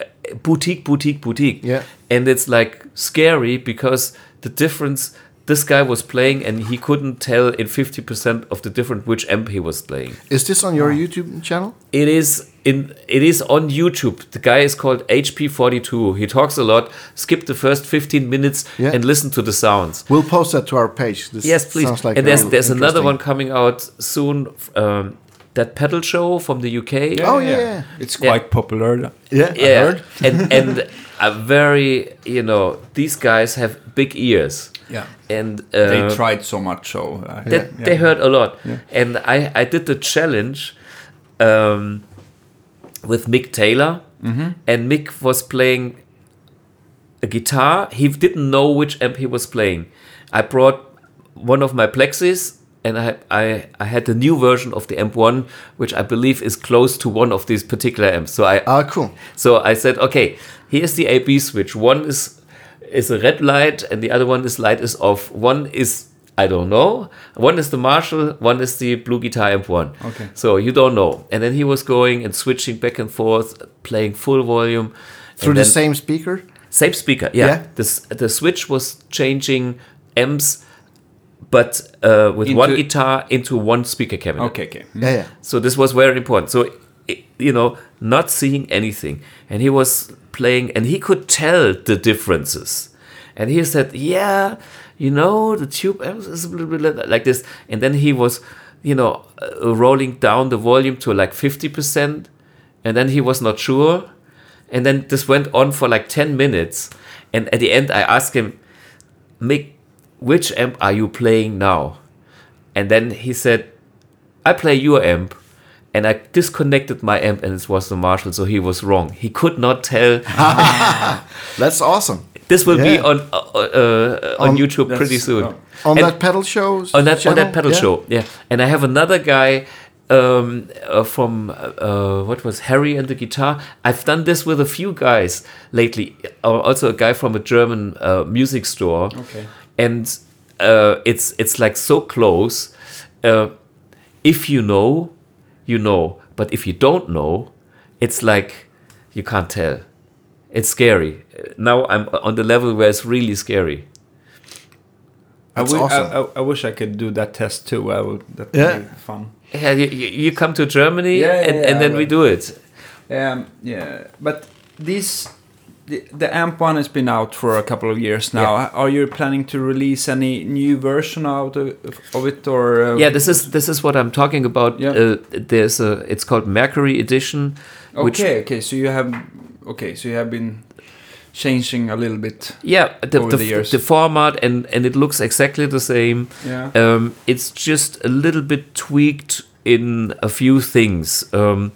boutique, boutique, boutique. Yeah. And it's like scary because the difference this guy was playing and he couldn't tell in 50% of the different which amp he was playing. Is this on your YouTube channel? It is in it is on YouTube. The guy is called HP42. He talks a lot. Skip the first 15 minutes Yeah. and listen to the sounds. We'll post that to our page. This Yes, please. Sounds like and there's there's another one coming out soon. Um, that pedal show from the UK. Oh, yeah, yeah. It's Yeah. quite popular. Yeah. I yeah, heard. and and a very you know these guys have big ears. Yeah. And uh, they tried so much, so uh, that yeah. they heard a lot. Yeah. And I, I did the challenge um, with Mick Taylor, Mm-hmm. and Mick was playing a guitar. He didn't know which amp he was playing. I brought one of my plexis. And I, I, I had the new version of the amp one, which I believe is close to one of these particular amps. So I, Ah, cool. so I said, okay, here's the AB switch. One is is a red light, and the other one is light is off. One is I don't know. One is the Marshall. One is the BluGuitar amp one. Okay. So you don't know. And then he was going and switching back and forth, playing full volume Through the same speaker? same speaker. Yeah. Yeah. This the switch was changing amps, but uh, with one guitar into one speaker cabinet. Okay, okay. Yeah, yeah. So this was very important. So you know, not seeing anything, and he was playing, and he could tell the differences, and he said, "Yeah, you know, the tube is like this," and then he was, you know, uh, rolling down the volume to like fifty percent, and then he was not sure, and then this went on for like ten minutes, and at the end, I asked him, "Mick, which amp are you playing now?" And then he said, I play your amp. And I disconnected my amp and it was the Marshall, so he was wrong. He could not tell. [LAUGHS] That's awesome. This will be on uh, uh, on, On- YouTube pretty soon. oh. On And- that pedal show? on that on that pedal Yeah. show, yeah. And I have another guy um, uh, from uh, what was Harry and the guitar. I've done this with a few guys lately. Uh, also, a guy from a German uh, music store. Okay. and uh, it's it's like so close. Uh, if you know, you know, but if you don't know, it's like you can't tell. It's scary. Now I'm on the level where it's really scary. I, That's I- awesome. I, I wish I could do that test too. I would. That would Yeah. be fun. Yeah, you, you you come to Germany Yeah, yeah, and, yeah, and then I we do it. Um, yeah, but this the, the amp one has been out for a couple of years now. Are you planning to release any new version out of, of it or? Uh, Yeah, this is this is what I'm talking about. Yeah. Uh, there's a it's called Mercury Edition, Okay, okay. So you have okay. So you have been changing a little bit. yeah the, Over the, the years. the format and and it looks exactly the same. Yeah. Um, it's just a little bit tweaked in a few things. Um,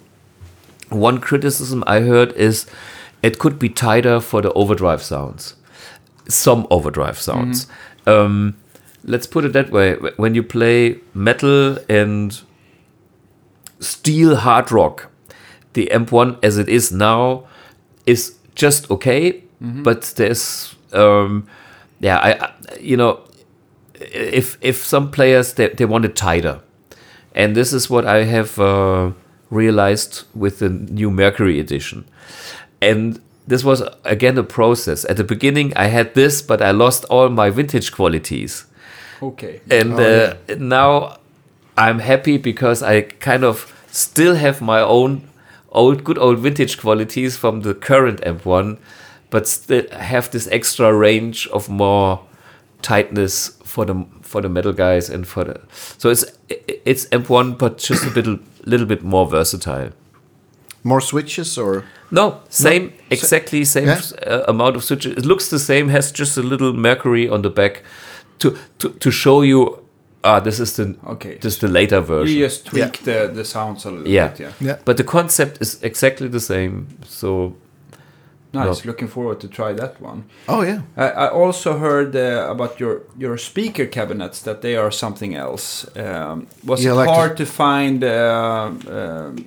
one criticism I heard is it could be tighter for the overdrive sounds. some overdrive sounds. Um, let's put it that way: when you play metal and steel hard rock, the amp1 as it is now is just okay, but there's um, yeah, I, I you know if if some players they, they want it tighter and this is what i have uh, realized with the new mercury edition and this was again a process. At the beginning i had this but i lost all my vintage qualities. Okay. and uh, now i'm happy because i kind of still have my own old good old vintage qualities from the current M1, but still have this extra range of more tightness for the for the metal guys and for the so it's it's amp1 but just a little little bit more versatile More switches or no same exactly same Yeah. uh, amount of switches it looks the same has just a little mercury on the back to to, to show you ah this is the Okay. this is the later version You just tweak the, the sounds a little Yeah. bit. Yeah. yeah. but the concept is exactly the same so Nice. No. Looking forward to try that one. Oh yeah. I, I also heard uh, about your your speaker cabinets that they are something else. Um, was Yeah, it like hard to find uh, um,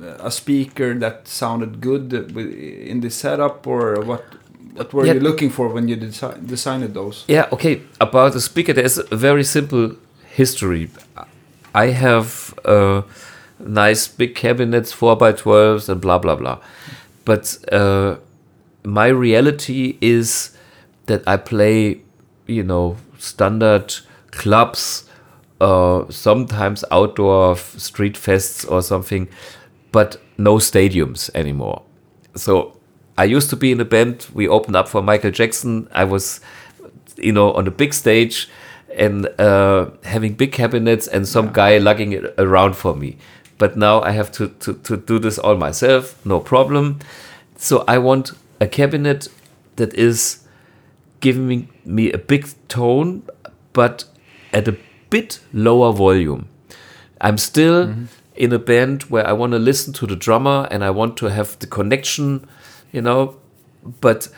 a speaker that sounded good in the setup, or what? What were Yeah. you looking for when you desi- designed those? Yeah, okay. About the speaker, there's a very simple history. I have uh, nice big cabinets, 4x12s, and blah, blah, blah. But uh, my reality is that I play, you know, standard clubs, uh, sometimes outdoor street fests or something, but no stadiums anymore. So I used to be in a band. We opened up for Michael Jackson. I was, you know, on a big stage and uh, having big cabinets and some guy lugging it around for me. But now I have to, to, to do this all myself, no problem. So I want a cabinet that is giving me, me a big tone, but at a bit lower volume. I'm still in a band where I want to listen to the drummer and I want to have the connection, you know. But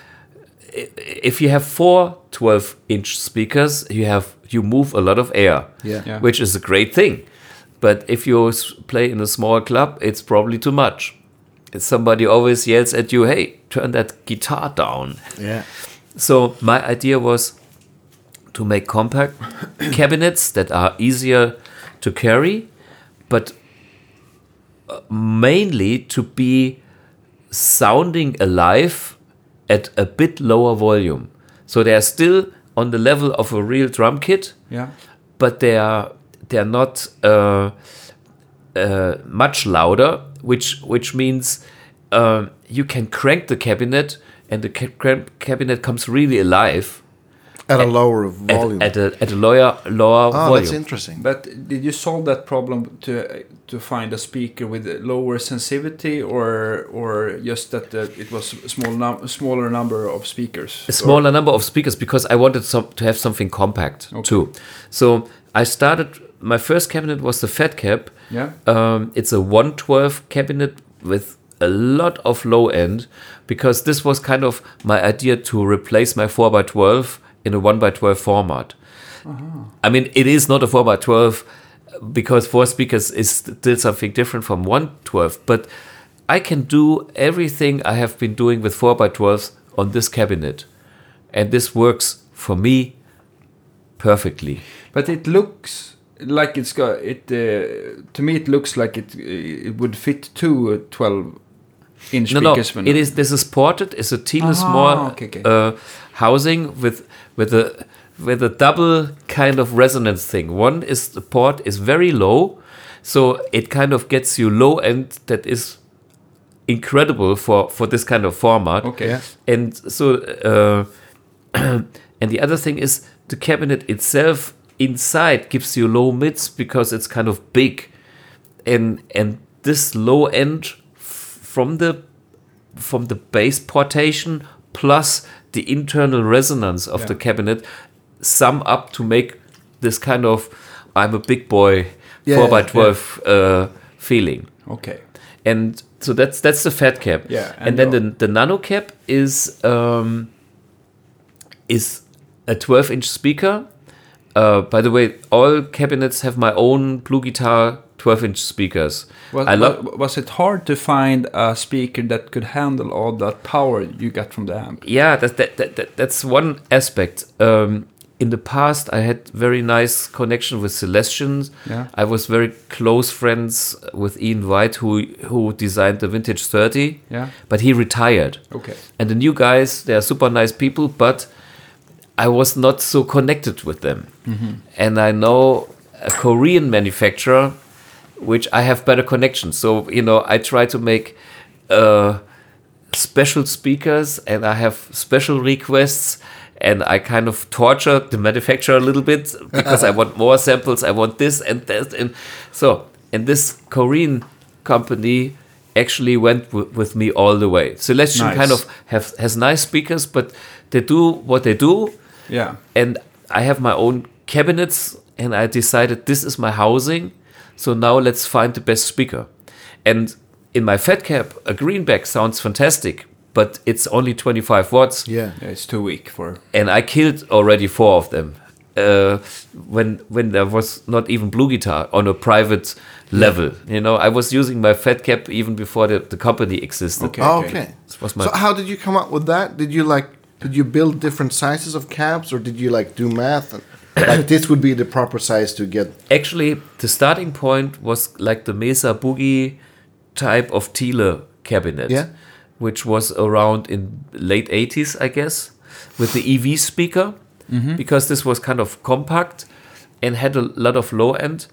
if you have four 12 inch speakers, you have you move a lot of air, Yeah. Yeah. which is a great thing. But if you play in a small club, it's probably too much. Somebody always yells at you, "Hey, turn that guitar down." Yeah. So my idea was to make compact [COUGHS] cabinets that are easier to carry, but mainly to be sounding alive at a bit lower volume. So they are still on the level of a real drum kit, Yeah. but they are they are not uh, uh, much louder, which which means um, you can crank the cabinet and the ca- cabinet comes really alive At a lower volume. at a at a lower lower oh, that's interesting. But did you solve that problem to to find a speaker with lower sensitivity, or or just that the, it was a small num- smaller number of speakers? a smaller number of speakers because I wanted some, to have something compact too. So I started. My first cabinet was the Fat Cap. Yeah. Um, it's a 112 cabinet with a lot of low end because this was kind of my idea to replace my 4x12 in a 1x12 format. I mean, it is not a 4x12 because four speakers is still something different from 112, but I can do everything I have been doing with 4x12s on this cabinet. And this works for me perfectly. But it looks like it's got it. Uh, to me, it looks like it. It would fit two twelve inch No, no, speakers. when- it is. This is ported. It's a Thiele Ah, small okay, okay. Uh, housing with with a with a double kind of resonance thing. One is the port is very low, so it kind of gets you low end that is incredible for for this kind of format. Okay. Yeah. And so, uh, [CLEARS THROAT] and the other thing is the cabinet itself inside gives you low mids because it's kind of big, and and this low end f- from the from the base portation plus the internal resonance of Yeah. the cabinet sum up to make this kind of I'm a big boy Yeah, four by twelve uh, feeling Okay. and so that's that's the fat cap Yeah, and, and then the- the, the nano cap is um is a 12 inch speaker. Uh, by the way, all cabinets have my own BluGuitar 12 inch speakers. Was, I love. was it hard to find a speaker that could handle all that power you got from the amp? Yeah, that, that, that that's one aspect. Um, in the past, I had very nice connection with Celestions. Yeah. I was very close friends with Ian White, who who designed the Vintage 30. Yeah. But he retired. Okay. And the new guys, they are super nice people, but I was not so connected with them. And I know a Korean manufacturer, which I have better connections. So, you know, I try to make uh, special speakers and I have special requests. And I kind of torture the manufacturer a little bit because I want more samples, I want this and that. And so, and this Korean company actually went with me all the way. Celestion Nice. kind of have, has nice speakers, but they do what they do Yeah. and I have my own cabinets and I decided this is my housing so now let's find the best speaker and in my fat cap a greenback sounds fantastic but it's only 25 watts Yeah. Yeah, it's too weak for. and I killed already four of them uh, when when there was not even BluGuitar on a private level you know I was using my fat cap even before the, the company existed Okay. Oh, okay. Was my So how did you come up with that? Did you like did you build different sizes of caps or did you like do math and like this would be the proper size to get Actually, the starting point was like the Mesa Boogie type of Thiele cabinet, Yeah. Which was around in late 80s, I guess, with the EV speaker, mm-hmm. because this was kind of compact and had a lot of low end,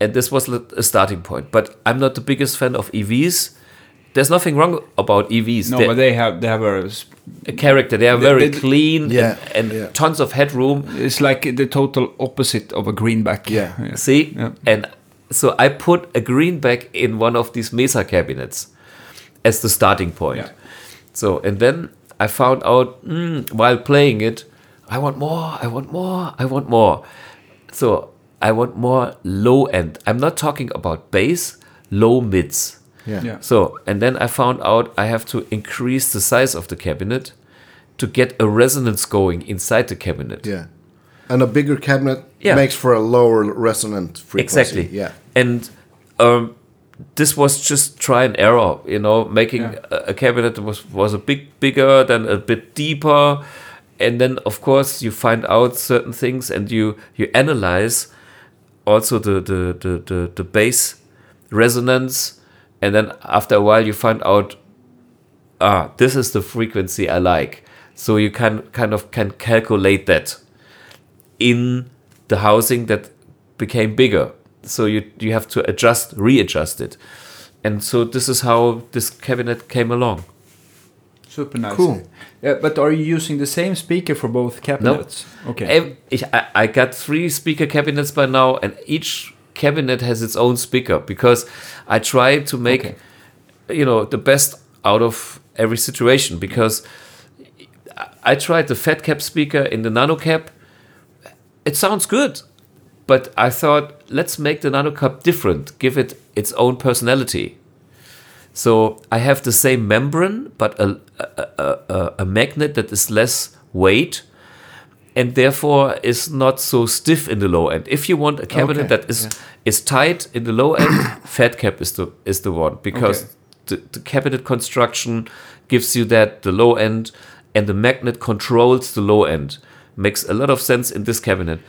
and this was a starting point. But I'm not the biggest fan of EVs. There's nothing wrong about EVs. No, They- but they have they have a. s- a character. They are They- very they- clean Yeah, and, and yeah. tons of headroom. It's like the total opposite of a greenback. Yeah. See? Yeah. And so I put a greenback in one of these Mesa cabinets as the starting point. Yeah. So, and then I found out mm, while playing it, I want more, I want more, I want more. So, I want more low end. I'm not talking about bass, low mids. yeah. Yeah. So, and then I found out I have to increase the size of the cabinet to get a resonance going inside the cabinet. Yeah. And a bigger cabinet Yeah. makes for a lower resonant frequency. Exactly. Yeah. And um, this was just try and error, you know, making Yeah. a, a cabinet that was was a bit bigger, then a bit deeper, and then of course you find out certain things and you you analyze also the the the the, the bass resonance, and then after a while you find out ah this is the frequency I like, so you can kind of can calculate that in the housing that became bigger. So you you have to adjust, readjust it, and so this is how this cabinet came along. Super nice. Cool. Yeah, but are you using the same speaker for both cabinets? Okay. I, I got three speaker cabinets by now, and each cabinet has its own speaker because I try to make Okay. you know the best out of every situation because I- I tried the fat cap speaker in the nano cap. It sounds good, but I thought let's make the nano Cup different, give it its own personality. So I have the same membrane, but a, a, a, a, magnet that is less weight and therefore is not so stiff in the low end. If you want a cabinet Okay, that is is tight in the low end, [COUGHS] fat cap is the is the one because Okay. the, the cabinet construction gives you that the low end and the magnet controls the low end. Makes a lot of sense in this cabinet.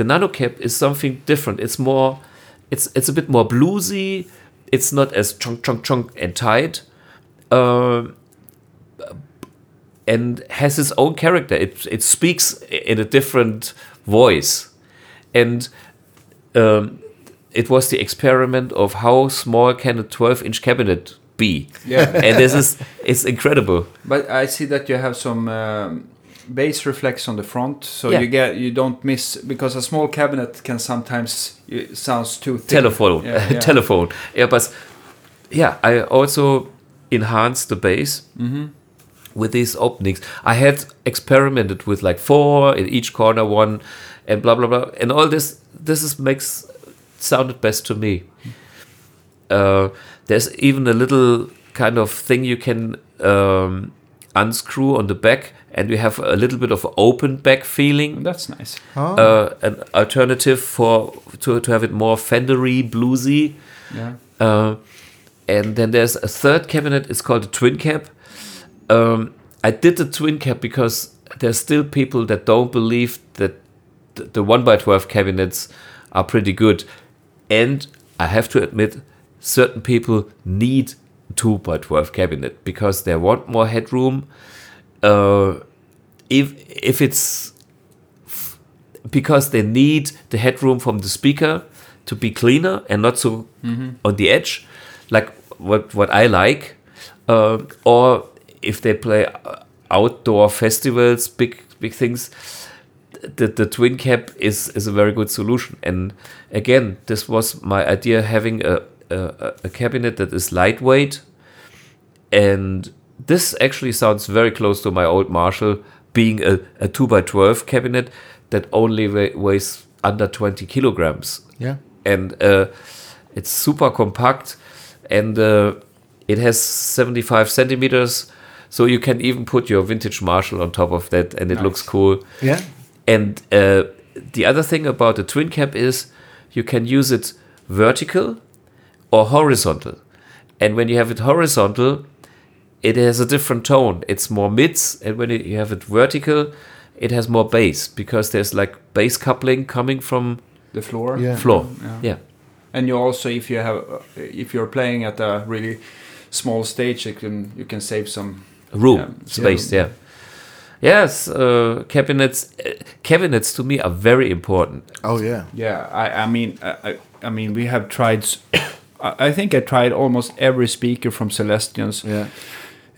The nano cap is something different. It's more it's it's a bit more bluesy. It's not as chunk chunk chunk and tight. Um, and has its own character. It it speaks in a different voice, and um, it was the experiment of how small can a 12 inch cabinet be. Yeah. and this is it's incredible. But I see that you have some um, bass reflex on the front, so Yeah. you get you don't miss because a small cabinet can sometimes it sounds too thin. Telephone, Yeah, yeah. [LAUGHS] telephone. Yeah, but yeah, I also enhanced the bass Mm-hmm. with these openings. I had experimented with like four in each corner, one, and blah blah blah, and all this. This is makes sounded best to me. Uh, there's even a little kind of thing you can um, unscrew on the back, and we have a little bit of open back feeling. That's nice. Uh, an alternative for to, to have it more Fendery, bluesy. Yeah. Uh, and then there's a third cabinet. It's called a twin cab. Um, I did the twin cab because there's still people that don't believe that the, the one by twelve cabinets are pretty good, and I have to admit, certain people need two by twelve cabinet because they want more headroom. Uh, if if it's because they need the headroom from the speaker to be cleaner and not so on the edge, like what what I like, uh, or if they play outdoor festivals, big big things, the the twin cap is is a very good solution. And again, this was my idea having a a, a cabinet that is lightweight, and this actually sounds very close to my old Marshall being a, a 2 by 12 cabinet that only wei- weighs under 20 kilograms. Yeah. and uh, it's super compact and uh, it has 75 centimeters. So you can even put your vintage marshall on top of that and it looks cool. Yeah. and uh, the other thing about the twin cab is you can use it vertical or horizontal. And when you have it horizontal it has a different tone it's more mids and when you have it vertical it has more bass because there's like bass coupling coming from The floor. Yeah. floor Yeah. yeah. And you also, if you have, uh, if you're playing at a really small stage, you can you can save some. room Yeah, space yeah. yeah yes uh, cabinets uh, cabinets to me are very important Oh yeah. Yeah, I, I mean, I, I, I mean, we have tried. [COUGHS] I think I tried almost every speaker from Celestions, Yeah.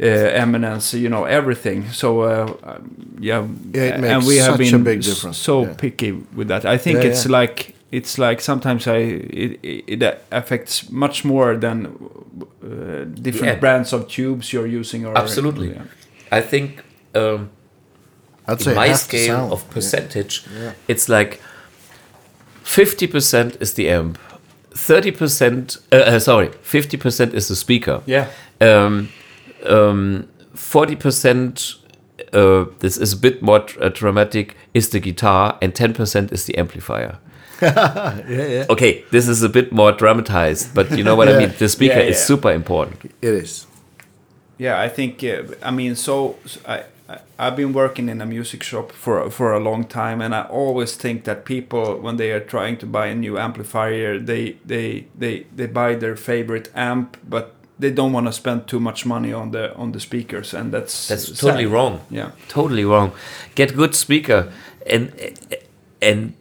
Uh, Eminence, you know, everything. So, uh, yeah, Yeah, it and makes we have been a big difference, so yeah. picky with that. I think Yeah, it's yeah. like it's like sometimes I it, it, it affects much more than uh, different Yeah. brands of tubes you're using. Or Absolutely. yeah. i think um, I'd say in my scale of percentage Yeah. it's like 50% is the amp 30% uh, uh, sorry 50% is the speaker Yeah. um, um, 40% uh, this is a bit more dr- uh, dramatic is the guitar and 10% is the amplifier [LAUGHS] Yeah. Yeah. okay this is a bit more dramatized but you know what i [LAUGHS] mean the speaker Yeah, is super important It is. Yeah, I think. Uh, I mean, so, so I, I I've been working in a music shop for for a long time, and I always think that people, when they are trying to buy a new amplifier, they they they they buy their favorite amp, but they don't want to spend too much money on the on the speakers, and that's that's sad. totally wrong Yeah, totally wrong get good speaker and and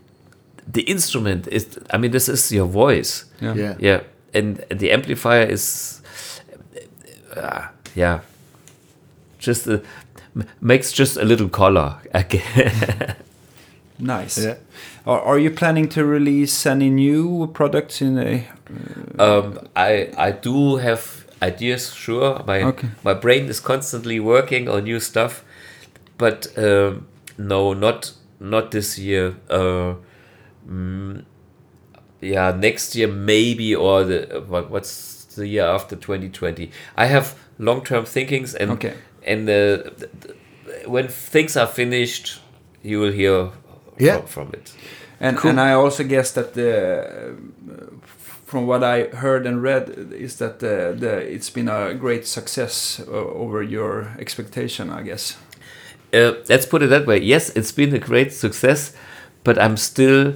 the instrument is i mean this is your voice yeah, Yeah. yeah and the amplifier is uh, yeah just a, m- makes just a little color [LAUGHS] again Nice. Yeah. Are, are you planning to release any new products in a? um, i i do have ideas sure my Okay. my brain is constantly working on new stuff but um, no not not this year uh, mm, yeah next year maybe or the what, what's the year after 2020 i have long-term thinkings and Okay. and uh, th- th- when things are finished you will hear Yeah. from, from it And Cool. and I also guess that the from what I heard and read is that the, the it's been a great success uh, over your expectation. I guess. uh, let's put it that way. Yes, it's been a great success, but I'm still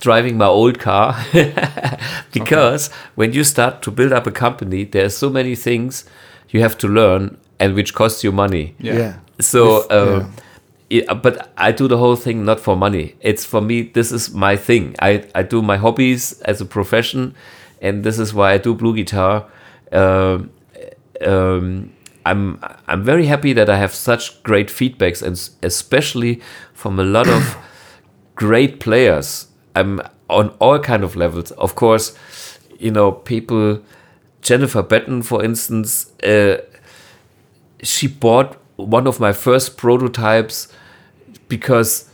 driving my old car [LAUGHS] because when you start to build up a company, there are so many things you have to learn and which costs you money. Yeah. So, uh, yeah, but I do the whole thing not for money. It's for me. This is my thing. I I do my hobbies as a profession, and this is why I do BluGuitar. Um, um, I'm I'm very happy that I have such great feedbacks, and especially from a lot of [COUGHS] great players. I'm on all kind of levels. Of course, you know people. Jennifer Batten, for instance, uh, she bought one of my first prototypes because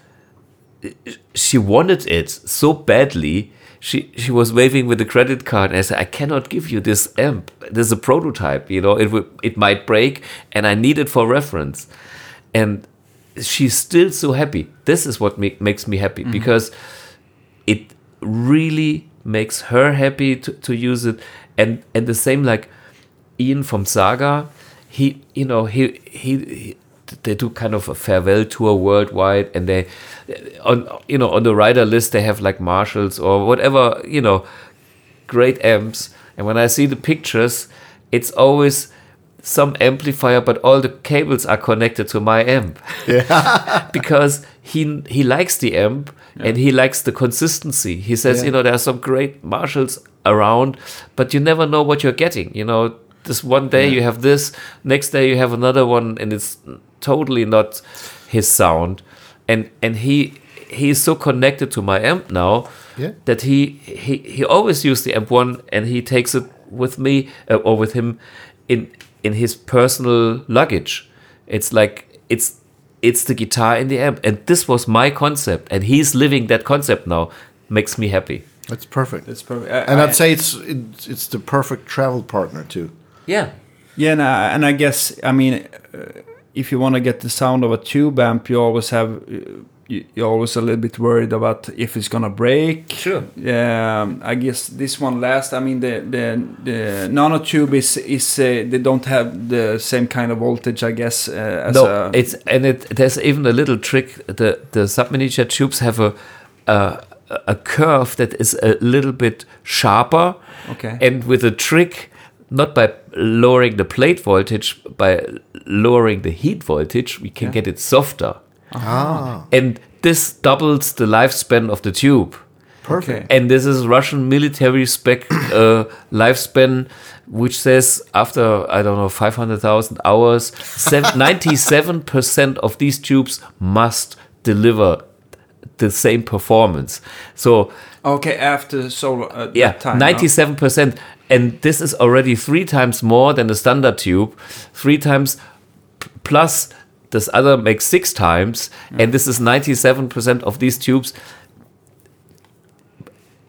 she wanted it so badly she she was waving with the credit card, and I said, "I cannot give you this amp. This is a prototype. You know, it will, it might break, and I need it for reference." And she's still so happy. This is what make, makes me happy mm-hmm. because it really makes her happy to, to use it, and and the same like Ian from Saga, he you know he he. he they do kind of a farewell tour worldwide and they on you know on the rider list they have like marshalls or whatever you know great amps. And when i see the pictures it's always some amplifier but all the cables are connected to my amp. [LAUGHS] Because he he likes the amp and he likes the consistency. He says Yeah. you know there are some great marshalls around but you never know what you're getting. You know this one day you have this next day you have another one and it's totally not his sound and and he he is so connected to my amp now Yeah. that he he he always used the amp one and he takes it with me uh, or with him in in his personal luggage it's like it's it's the guitar in the amp and this was my concept and he's living that concept now makes me happy That's perfect. That's perfect. I- and I- I'd say it's, it's it's the perfect travel partner too. yeah Yeah, and I, and I guess I mean, uh, if you want to get the sound of a tube amp, you always have you, you're always a little bit worried about if it's gonna break. Sure. Yeah, um, I guess this one last. I mean, the the the nanotube is is uh, they don't have the same kind of voltage, I guess. Uh, as no, a, it's and it there's even a little trick. The the subminiature tubes have a a, a curve that is a little bit sharper, okay. and with a trick, not by lowering the plate voltage, by lowering the heat voltage, we can Yeah. get it softer, Ah, and this doubles the lifespan of the tube. perfect. And this is Russian military spec uh, lifespan, which says after I don't know 500,000 hours, 97% [LAUGHS] of these tubes must deliver the same performance. So okay, after solar. Uh, yeah, time, 97%. And this is already three times more than the standard tube, three times plus this other makes six times, and this is 97% of these tubes.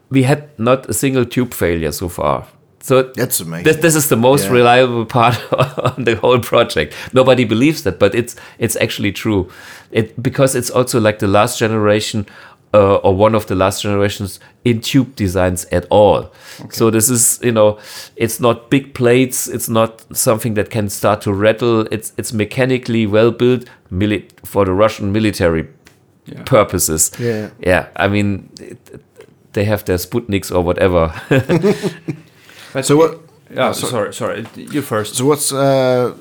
We had not a single tube failure so far. So That's amazing. this, this is the most Yeah. reliable part [LAUGHS] on the whole project. Nobody believes that, but it's it's actually true. It because it's also like the last generation uh, or one of the last generations in tube designs at all. So this is you know it's not big plates. It's not something that can start to rattle. It's it's mechanically well built mili- for the Russian military Yeah. purposes. Yeah. yeah. I mean. It, they have their Sputniks or whatever. [LAUGHS] So what? Yeah, Oh, sorry. sorry, sorry. You first. So what's uh,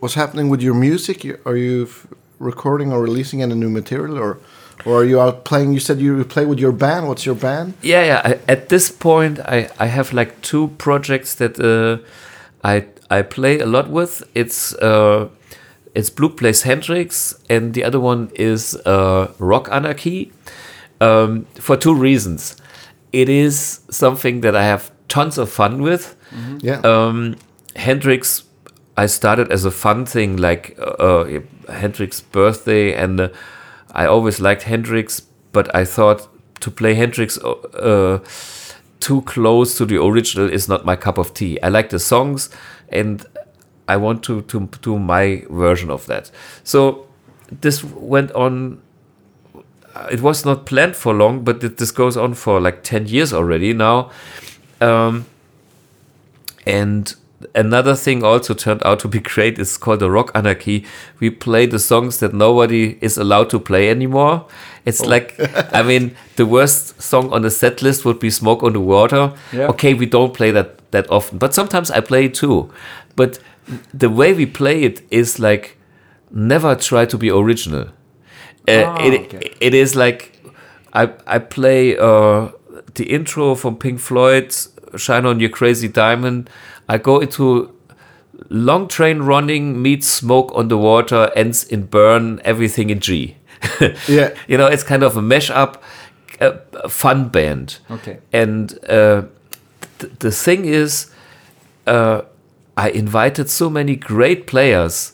what's happening with your music? Are you f- recording or releasing any new material, or or are you out playing? You said you play with your band. What's your band? yeah yeah I, at this point i i have like two projects that uh i i play a lot with it's uh it's Blug Plays hendrix and the other one is uh rock anarchy um for two reasons it is something that i have tons of fun with Yeah. um, Hendrix, I started as a fun thing, like uh, uh, Hendrix' birthday, and uh, I always liked Hendrix, but I thought to play Hendrix uh, too close to the original is not my cup of tea. I like the songs, and I want to to do my version of that. So this went on. It was not planned for long, but it, this goes on for like ten years already now. Um, and another thing also turned out to be great is called the rock anarchy we play the songs that nobody is allowed to play anymore it's like i [LAUGHS] mean the worst song on the set list would be smoke on the water Yeah. okay we don't play that that often but sometimes i play it too but the way we play it is like never try to be original uh, Ah, it, okay. it is like I I play uh, the intro from Pink Floyd, "Shine on Your Crazy Diamond." I go into long train running meets smoke on the water ends in burn everything in G. [LAUGHS] Yeah. you know, it's kind of a mashup, uh, a fun band. Okay. And uh, th- the thing is, uh, I invited so many great players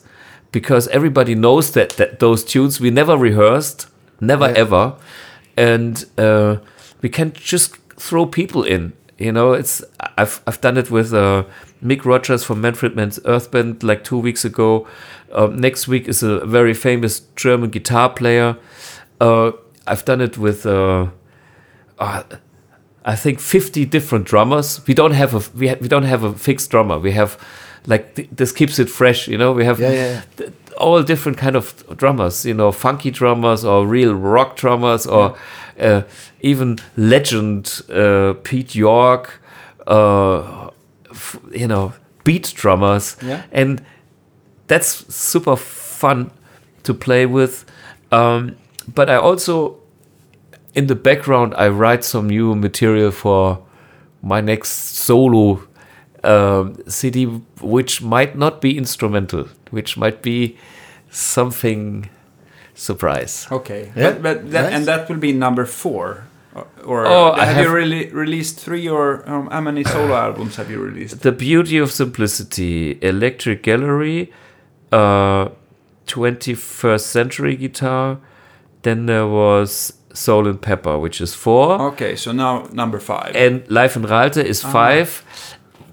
because everybody knows that, that those tunes we never rehearsed, never Yeah. ever, and uh, we can just throw people in. You know, it's I've I've done it with uh, Mick Rogers from Manfred Mann's Earth Band like two weeks ago. Um, next week is a very famous German guitar player. Uh, I've done it with uh, uh, I think 50 different drummers. We don't have a we, ha- we don't have a fixed drummer. We have like th- this keeps it fresh. You know, we have Yeah, yeah, yeah. th- all different kind of drummers. You know, funky drummers or real rock drummers or uh, even legend uh, Pete York. Uh, f- you know, beat drummers. Yeah. and that's super fun to play with. Um, but I also in the background I write some new material for my next solo um, CD, which might not be instrumental, which might be something surprise. Okay. Yeah, But, but that, nice. and that will be number four. Or, or Oh, I have, you really released three or um, how many solo albums have you released? The Beauty of Simplicity, Electric Gallery, uh, 21st Century Guitar. Then there was Soul and Pepper, which is four. Okay, so now number five. and Life in Ralte is Ah. five.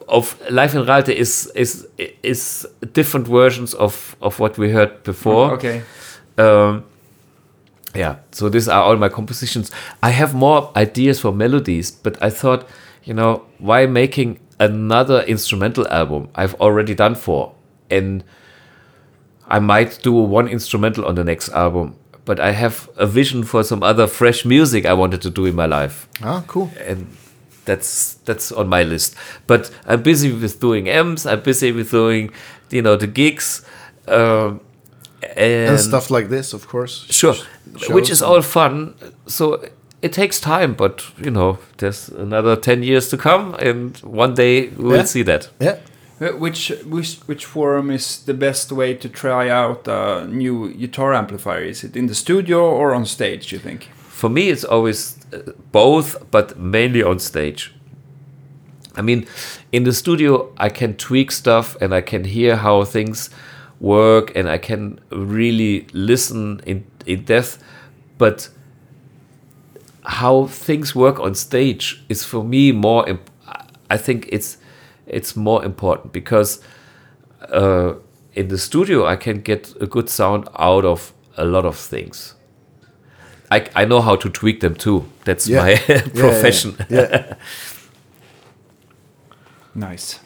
Of Life in Ralte is is is different versions of of what we heard before. okay. Um, yeah, so these are all my compositions. I have more ideas for melodies, but I thought, you know, why making another instrumental album? I've already done four, and I might do one instrumental on the next album. But I have a vision for some other fresh music I wanted to do in my life Ah, cool. and that's that's on my list. But I'm busy with doing M's. I'm busy with doing, you know, the gigs, um, and, And stuff like this, of course. Sure, Shows which is all fun. So it takes time, but you know, there's another ten years to come, and one day we'll Yeah. see that. Yeah. Uh, Which which which forum is the best way to try out a new guitar amplifier? Is it in the studio or on stage? You think? For me, it's always uh, both, but mainly on stage. I mean, in the studio, I can tweak stuff and I can hear how things work and I can really listen in, in depth. But how things work on stage is for me more. Imp- I think it's it's more important because uh, in the studio I can get a good sound out of a lot of things. I, I know how to tweak them too. That's Yeah. my [LAUGHS] Yeah, yeah, profession. Yeah. [LAUGHS] Nice.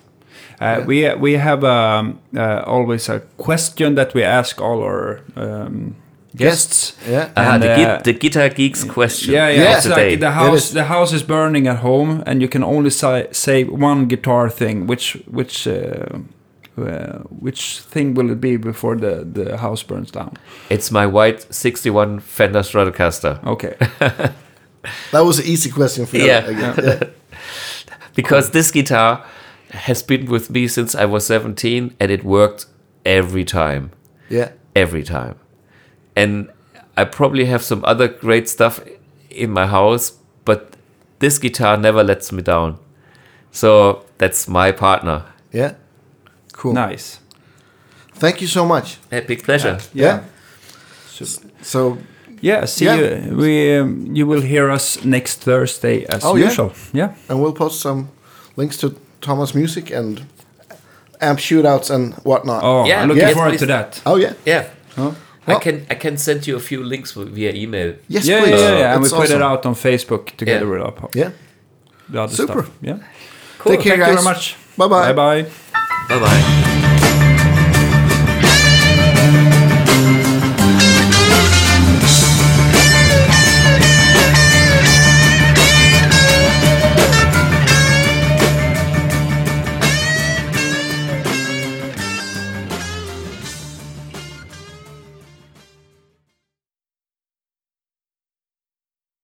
Uh, We we have um, uh, always a question that we ask all our um, guests. Yeah. Ah, And, the, uh, git, the Guitar Geeks question. Yeah, yeah. Yeah. It's the like the house. is. The house is burning at home, and you can only say, say one guitar thing. Which which uh, uh, which thing will it be before the the house burns down? It's my white 61 Fender Stratocaster. Okay. [LAUGHS] That was an easy question for you. Yeah. yeah. [LAUGHS] Because this guitar has been with me since I was 17 and it worked every time. Yeah. Every time. And I probably have some other great stuff in my house, but this guitar never lets me down. So that's my partner. Yeah. Cool. nice. Thank you so much. A big pleasure. Yeah. So, So, yeah. See Yeah. you. We um, you will hear us next Thursday as Oh, yeah. usual. Yeah. and we'll post some links to Thomas' music and amp shootouts and whatnot. Oh, Yeah, I'm looking yeah, forward please. to that. Oh, yeah. Yeah. Huh? I can I can send you a few links via email. Yes, yeah, please. yeah, yeah. yeah. And we That's put it out on Facebook together Yeah. with our po- Yeah. the other Super. stuff. Yeah. Cool. Take care, Thank you guys. very much. Bye-bye. Bye bye. Bye bye.